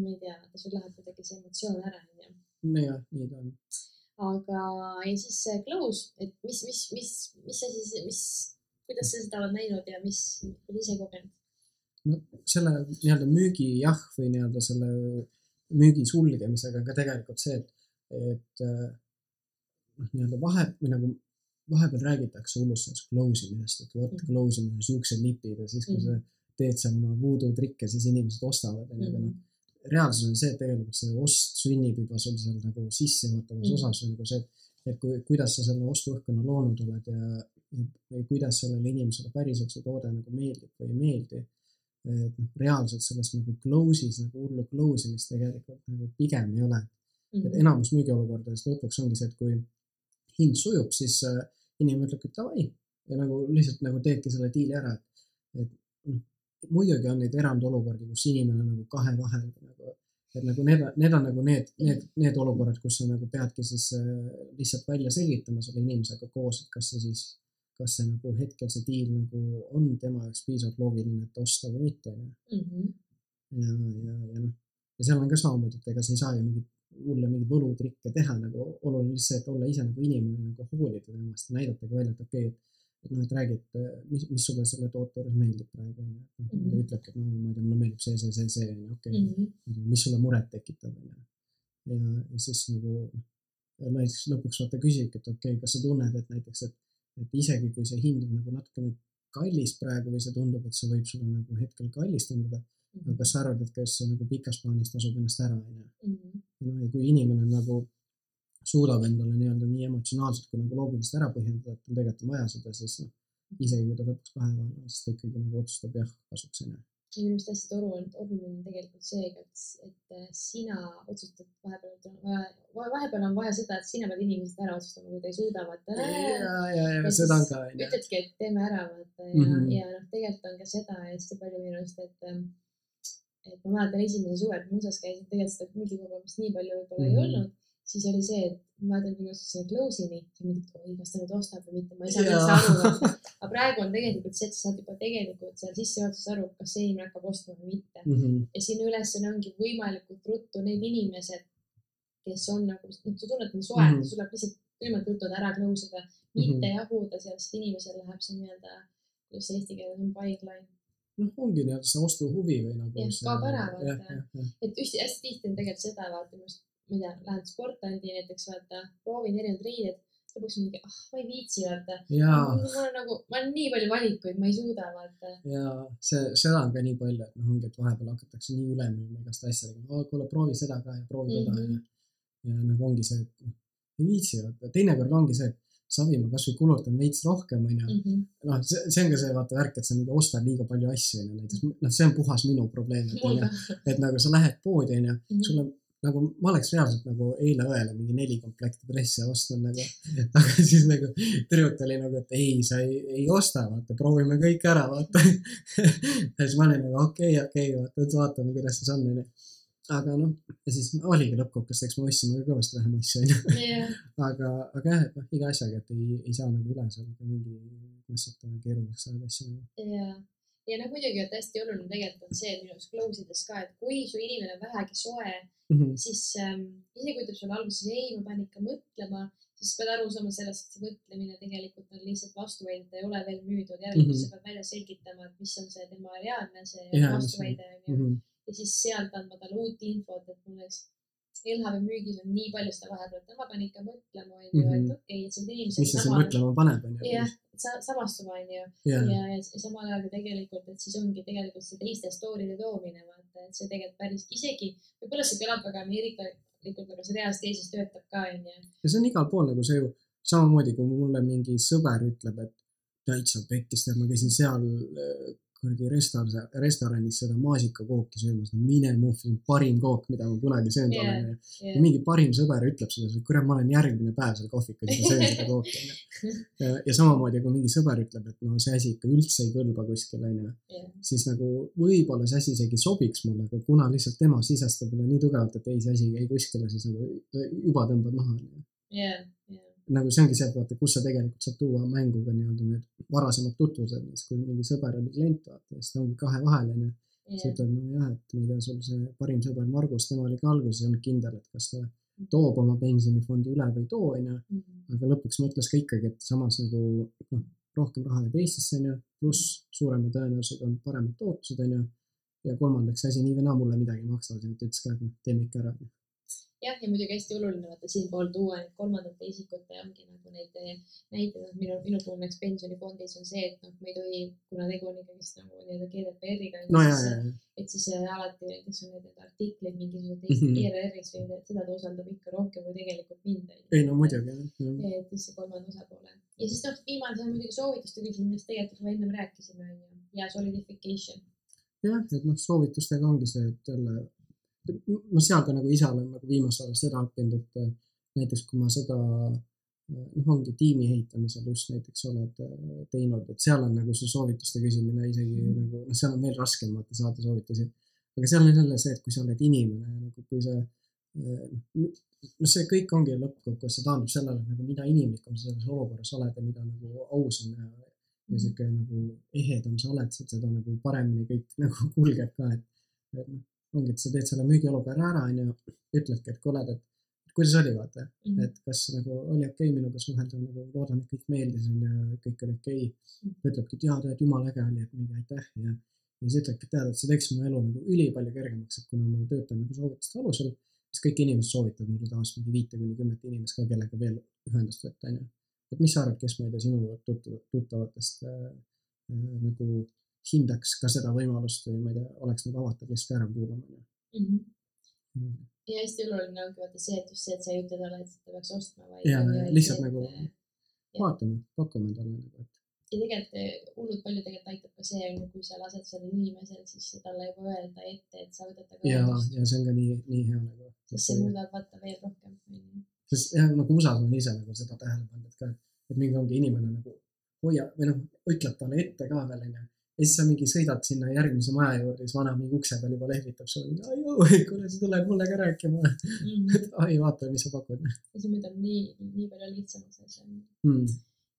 ma ei tea, sul läheb kuidagi see emotsioon ära, onju.
nojah, nii ta on.
aga, ja siis see close, et mis, mis, mis, mis asi see, mis, kuidas sa seda oled näinud ja mis, oled ise kogenud?
no selle nii-öelda müügi jah, või nii-öelda selle müügi sulgemisega on ka tegelikult see, et, et noh, nii-öelda vahe või nagu vahepeal räägitakse hullust sellest close imisest, et vot
Mhm.
close imine, siuksed nipid ja siis, kui sa teed seal oma voodoo trikke, siis inimesed ostavad, onju, aga noh, reaalsus on see, et tegelikult see ost sünnib juba sul seal nagu sissejuhatavas
Mhm.
osas või nagu see, et kui, kuidas sa selle ostuõhkkonna loonud oled ja, ja, ja kuidas sellele inimesele päriselt see toode nagu meeldib või ei meeldi et noh, reaalselt selles nagu close'is nagu hullu close imist tegelikult nagu pigem ei ole.
Mhm.
et enamus müügiolukordades lõpuks ongi see, et kui hind sujub, siis äh, inimene ütleb, et davai ja nagu lihtsalt nagu teedki selle diili ära, et, et noh, muidugi on neid erandolukordi, kus inimene nagu kahe vahel nagu, et nagu need, need on nagu need, need, need olukorrad, kus sa nagu peadki siis äh, lihtsalt välja selgitama selle inimesega koos, et kas see siis, kas see nagu hetkel see diil nagu on tema jaoks piisavalt loogiline, et osta või mitte, onju
Mhm.
ja, ja, ja noh, ja seal on ka samamoodi, et ega sa ei saa ju mingit hulle mingeid võlutrikke teha, nagu oluline lihtsalt see, et olla ise nagu inimene nagu hoolida temast, näidatagi välja, et okei okay,, et et noh, et räägi, et äh, mis, mis sulle selle toote juures meeldib praegu onju, et noh mm. -hmm. ütlebki, et no ma ei tea, mulle meeldib see, see, see, see onju, okei okay.,
Mhm.
mis sulle muret tekitab onju. ja, ja siis nagu noh, näiteks lõpuks vaata küsidki, et okei okay,, kas sa tunned, et näiteks, et, et isegi kui see hind on nagu natukene kallis praegu või see tundub, et see võib sulle nagu hetkel kallis tunduda, aga kas sa arvad, et kas see nagu pikas plaanis tasub ennast ära onju
Mhm.
ja noh, ja kui inimene nagu suudab endale nii-öelda nii emotsionaalselt kui nagu loogiliselt ära põhjendada, et tal tegelikult on vaja seda, siis noh, isegi kui ta lõpuks kahe vahel on, siis ta ikkagi nagu otsustab jah kasuks onju.
Ja minu arust hästi on, oluline on tegelikult see, et, et äh, sina otsustad vahepeal, vahepeal on vaja seda, et sina pead inimesed ära otsustama, kui ta ei suuda, vaata.
ja, ja, ja
Ja
seda on ka
ütledki, et teeme ära, vaata ja mm,
Mhm.
-hmm. ja noh, tegelikult on ka seda hästi palju minu arust, et ähm, et ma mäletan esimese suve, kui ma USA-s käisin, tegelikult seda müügikogemust nii palju võib-olla mm
Mhm.
-hmm. ei olnud, siis oli see, et ma ma jõudsin selle close'ini, siis mingi, et oi, kas ta nüüd ostab või mitte, ma ei saanud üldse aru. aga praegu on tegelikult see, et sa saad juba tegelikult seal sissejuhatuses aru, kas see inimene hakkab ostma või mitte.
Mhm.
ja sinu ülesanne ongi võimalikult ruttu need inimesed, kes on nagu, noh, sa tunned neid soe mm. -hmm. sul tuleb lihtsalt võimalikult ruttu ära close ida, mitte mm -hmm. jahuda seal, sest inimesel läheb see nii-öelda, kuidas eesti keeles on, pipeline.
noh, ongi nii-öelda see ostuhuvi või nagu
kaob ära,
jah,
vaata. et hästi, hästi tihti on tegelikult seda, vaata minu arust, ma ei tea, lähed sportlandi näiteks, vaata, proovin erinevaid riideid, lõpuks mingi, ah, ma ei viitsi, vaata. mul on nagu, ma olen nii palju valikuid, ma ei suuda, vaata.
ja see, seda on ka nii palju, et noh, ongi, et vahepeal hakatakse nii üle müüma igast asjadega, kuule proovi seda ka ja proovi teda
Mhm.
ja, ja nagu ongi see, et noh, ei viitsi, vaata, teinekord ongi see, et savi ma kasvõi kulutan veits rohkem, onju.
Mhm.
noh, see, see on ka see vaata värk, et sa mingi ostad liiga palju asju, onju, näiteks noh, see on puhas minu probleem, et onju, et nagu sa lähed poodi, onju,
Mhm.
Nagu ma oleks reaalselt nagu eile õele mingi neli komplekti dresse ostnud nagu, aga siis nagu tüdruk oli nagu, et ei, sa ei, ei osta, vaata, proovime kõik ära, vaata. ja siis ma olin nagu okei okay,, okei okay,, vaata, et vaatame, kuidas siis on, onju. aga noh, ja siis oligi lõppkokkuvõttes, eks me ostsime ka kõvasti vähem asju, onju.
jah,
aga, aga jah, et noh, iga asjaga, et ei, ei saa nagu üle seal mingi mässata keeruliseks ajada asju nagu.
ja, ja noh, muidugi on hästi oluline tegelikult on see, minu arust close ides ka, et kui su inimene on vähegi soe,
Mhm.
siis ähm, isegi kui ta sulle alguses ei, ma pean ikka mõtlema, siis pead aru saama sellest, et see mõtlemine tegelikult on lihtsalt vastuväide, ta ei ole veel müüdud, järelikult
Mhm.
sa pead välja selgitama, et mis on see tema reaalne see
Jaa, mis on-
vastuväide onju.
Mhm.
ja siis sealt andma talle uut infot, et mul näiteks LHV müügis on nii palju seda vahepeal, et ma pean ikka mõtlema onju, et
Mhm.
okei, et sa oled
mis see sind mõtlema paneb, onju.
jah, sa- samastuma onju
ja,
ja, ja samal ajal ka tegelikult, et siis ongi tegelikult see teiste story'de toomine, vaata, et see tegelikult päris isegi, võib-olla see kõlab väga ameerikalikult, aga see reaalselt Eestis töötab ka, onju.
ja see on igal pool nagu see ju samamoodi, kui mulle mingi sõber ütleb, et täitsa pekkis, ma käisin seal kuradi restoran, restoranis seda maasikakooki söömas, no mine muhv, see on parim kook, mida ma kunagi söönud
Jaa,
olen. ja mingi parim sõber ütleb sulle, et kurat, ma olen järgmine päev seal kohvikus ja söön seda kooki, onju. ja, samamoodi, kui mingi sõber ütleb, et no see asi ikka üldse ei kõlba kuskil, onju, siis nagu võib-olla see asi isegi sobiks mulle, aga kuna lihtsalt tema sisestab mulle nii tugevalt, et ei, see asi ei kuskile, siis nagu juba tõmbad maha, onju.
Jah, jah,
nagu see ongi see, et vaata, kus sa tegelikult saad tuua mängu ka nii-öelda need varasemad tutvused, siis kui mingi sõber oli klient, vaata, siis ta ongi kahe vahel, onju. siis
jah,
ütled, nojah, et ma ei tea, sul see parim sõber Margus, tema oli ka alguses ei olnud kindel, et kas ta toob oma pensionifondi üle või ei too, onju.
Mhm.
aga lõpuks mõtles ka ikkagi, et samas nagu noh, rohkem raha jääb Eestisse, onju, pluss suurema tõenäosusega on paremad tootlused, onju. ja kolmandaks asi nii või naa mulle midagi ei maksa, ütles ka, et noh, teeme ikka ära.
jah, ja muidugi hästi oluline vaata siinpool tuua neid kolmandate isikute ongi nagu neid eh, näiteid, et minu, minu puhul näiteks pensionifondis on see, et noh, me ei tohi, kuna tegu on ikkagist nagu nii-öelda GDPR-iga,
no
et siis äh, alati näiteks on need, need artiklid mingisugused teised
Mhm.
ERR-is või need- seda ta usaldab ikka rohkem kui tegelikult mind.
ei no muidugi jah.
et siis see kolmanda osapoole. ja siis noh, viimane on muidugi soovituste küsimus, tegelikult juba ennem rääkisime, onju. ja solidification.
jah, et noh, soovitustega ongi see, et jälle, ma seal ka nagu ise olen nagu viimasel ajal seda õppinud, et äh, näiteks kui ma seda äh, noh, ongi tiimi ehitamisel just näiteks oled äh, teinud, et seal on nagu see soovituste küsimine isegi
Mhm.
nagu, noh, seal on veel raskem vaata saada soovitusi. aga seal on jälle see, et kui sa oled inimene nagu, kui sa noh, no see kõik ongi lõppkokkuvõttes, see taandub sellele, et nagu mida inimlikum sa selles olukorras oled ja mida nagu ausam ja ja sihuke nagu ehedam sa oled, seda nagu paremini kõik nagu kulgeb ka, et, et noh, ongi, et sa teed selle müügiolukorra ära, onju, ütledki, et kuule, et kuidas oli, vaata,
Mhm.
et kas nagu oli okei okay minuga suhelda, nagu loodan, et kõik meeldis onju, kõik oli okei okay.. ütlebki, et jaa, tead, jumala äge oli, et mingi aitäh ja, ja siis ütlebki, et tead, et see teeks mu elu nagu ülipalju kergemaks, et kuna ma töötan nagu soovituste alusel, siis kõik inimesed soovitavad mulle tavaliselt mingi viite kuni kümmet inimest ka, kellega veel ühendust võtta, onju et mis sa arvad, kes ma ei tea, sinu tuttav- tuttavatest äh, äh, nagu hindaks ka seda võimalust või ma ei tea, oleks nagu avatud lihtsalt ära kuulama
Mhm.
onju.
ja hästi oluline ongi vaata see, et just see, et sa ei ütle talle, et ta peaks ostma, vaid.
Jaa, lihtsalt
et,
nagu-
Jah.
vaatame, pakume talle nagu, et
ja tegelikult eh, hullult palju tegelikult aitab ka see, kui sa lased sellel inimesel siis talle juba öelda ette, et sa võtad temaga
ja, ja see on ka nii, nii hea nagu.
sest see muudab vaata veel rohkem,
sest jah, nagu USA-s olen ise nagu seda tähele pannud, et ka, et mingi ongi inimene nagu hoia või noh, ütleb talle ette ka veel onju. Ja siis sa mingi sõidad sinna järgmise maja juurde, siis vana mingi ukse peal juba lehvitab sulle, kuule, sa tuled mulle ka rääkima. et ai, vaata, mis sa pakud
ja see muudab nii, nii palju lihtsamaks asja.
hmm..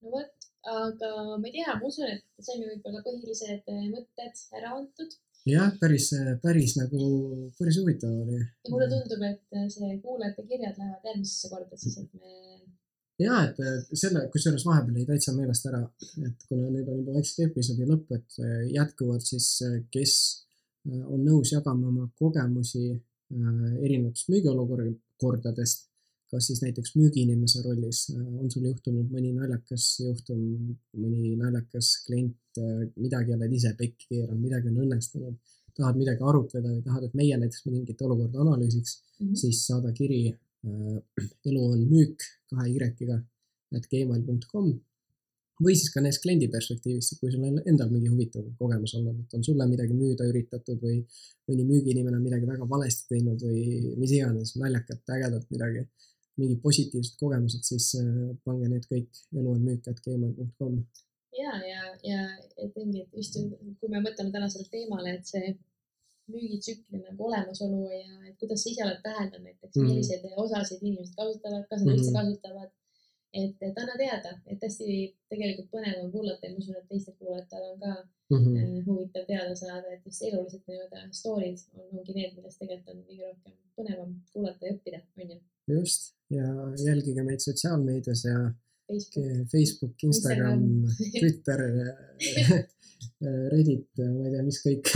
no vot, aga ma ei tea, ma usun, et saime võib-olla põhilised eh, mõtted ära antud
jah, päris, päris nagu, päris huvitav oli.
ja mulle tundub, et see kuulajate kirjad lähevad järgmisesse korda siis, et me
ja et äh, selle, kusjuures vahepeal jäi täitsa meelest ära, et kuna nüüd on juba vaikselt episoodi lõpp, et äh, jätkuvalt siis, kes äh, on nõus jagama oma kogemusi äh, erinevatest müügiolukordadest, kas siis näiteks müügiinimese rollis, on sul juhtunud mõni naljakas juhtum, mõni naljakas klient, midagi oled ise pekki keeranud, midagi on õnnestunud, tahad midagi arutleda või tahad, et meie näiteks mingit olukorda analüüsiks,
Mhm.
siis saada kiri äh, elu on müük kahe Y-ga et gmail.com või siis ka näiteks kliendi perspektiivist, kui sul on endal mingi huvitav kogemus olnud, et on sulle midagi müüda üritatud või mõni müügiinimene on midagi väga valesti teinud või mis iganes, naljakat, ägedat midagi, mingid positiivsed kogemused, siis äh, pange need kõik eluonmüük.gmail.com.
ja, ja, ja et ongi, et just kui me mõtleme tänasele teemale, et see müügitsükli nagu olemasolu ja et kuidas sa ise oled täheldanud näiteks mm, -hmm. milliseid osasid inimesed kasutavad, kas nad mm -hmm. üldse kasutavad et, et anna teada, et hästi tegelikult põnev on kuulata ja ma usun, et teistel kuulajatel on ka mm -hmm. huvitav teada saada, et just elulised nii-öelda story'd on, ongi need, millest tegelikult on kõige rohkem põnevam kuulata ja õppida, on ju.
just ja jälgige meid sotsiaalmeedias ja Facebook, Facebook, Instagram, Instagram. Twitter Reddit, ma ei tea, mis kõik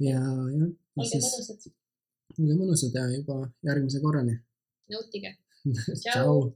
ja, ja, jah.
olge mõnusad.
olge mõnusad ja juba järgmise korrani.
nautige
Ciao.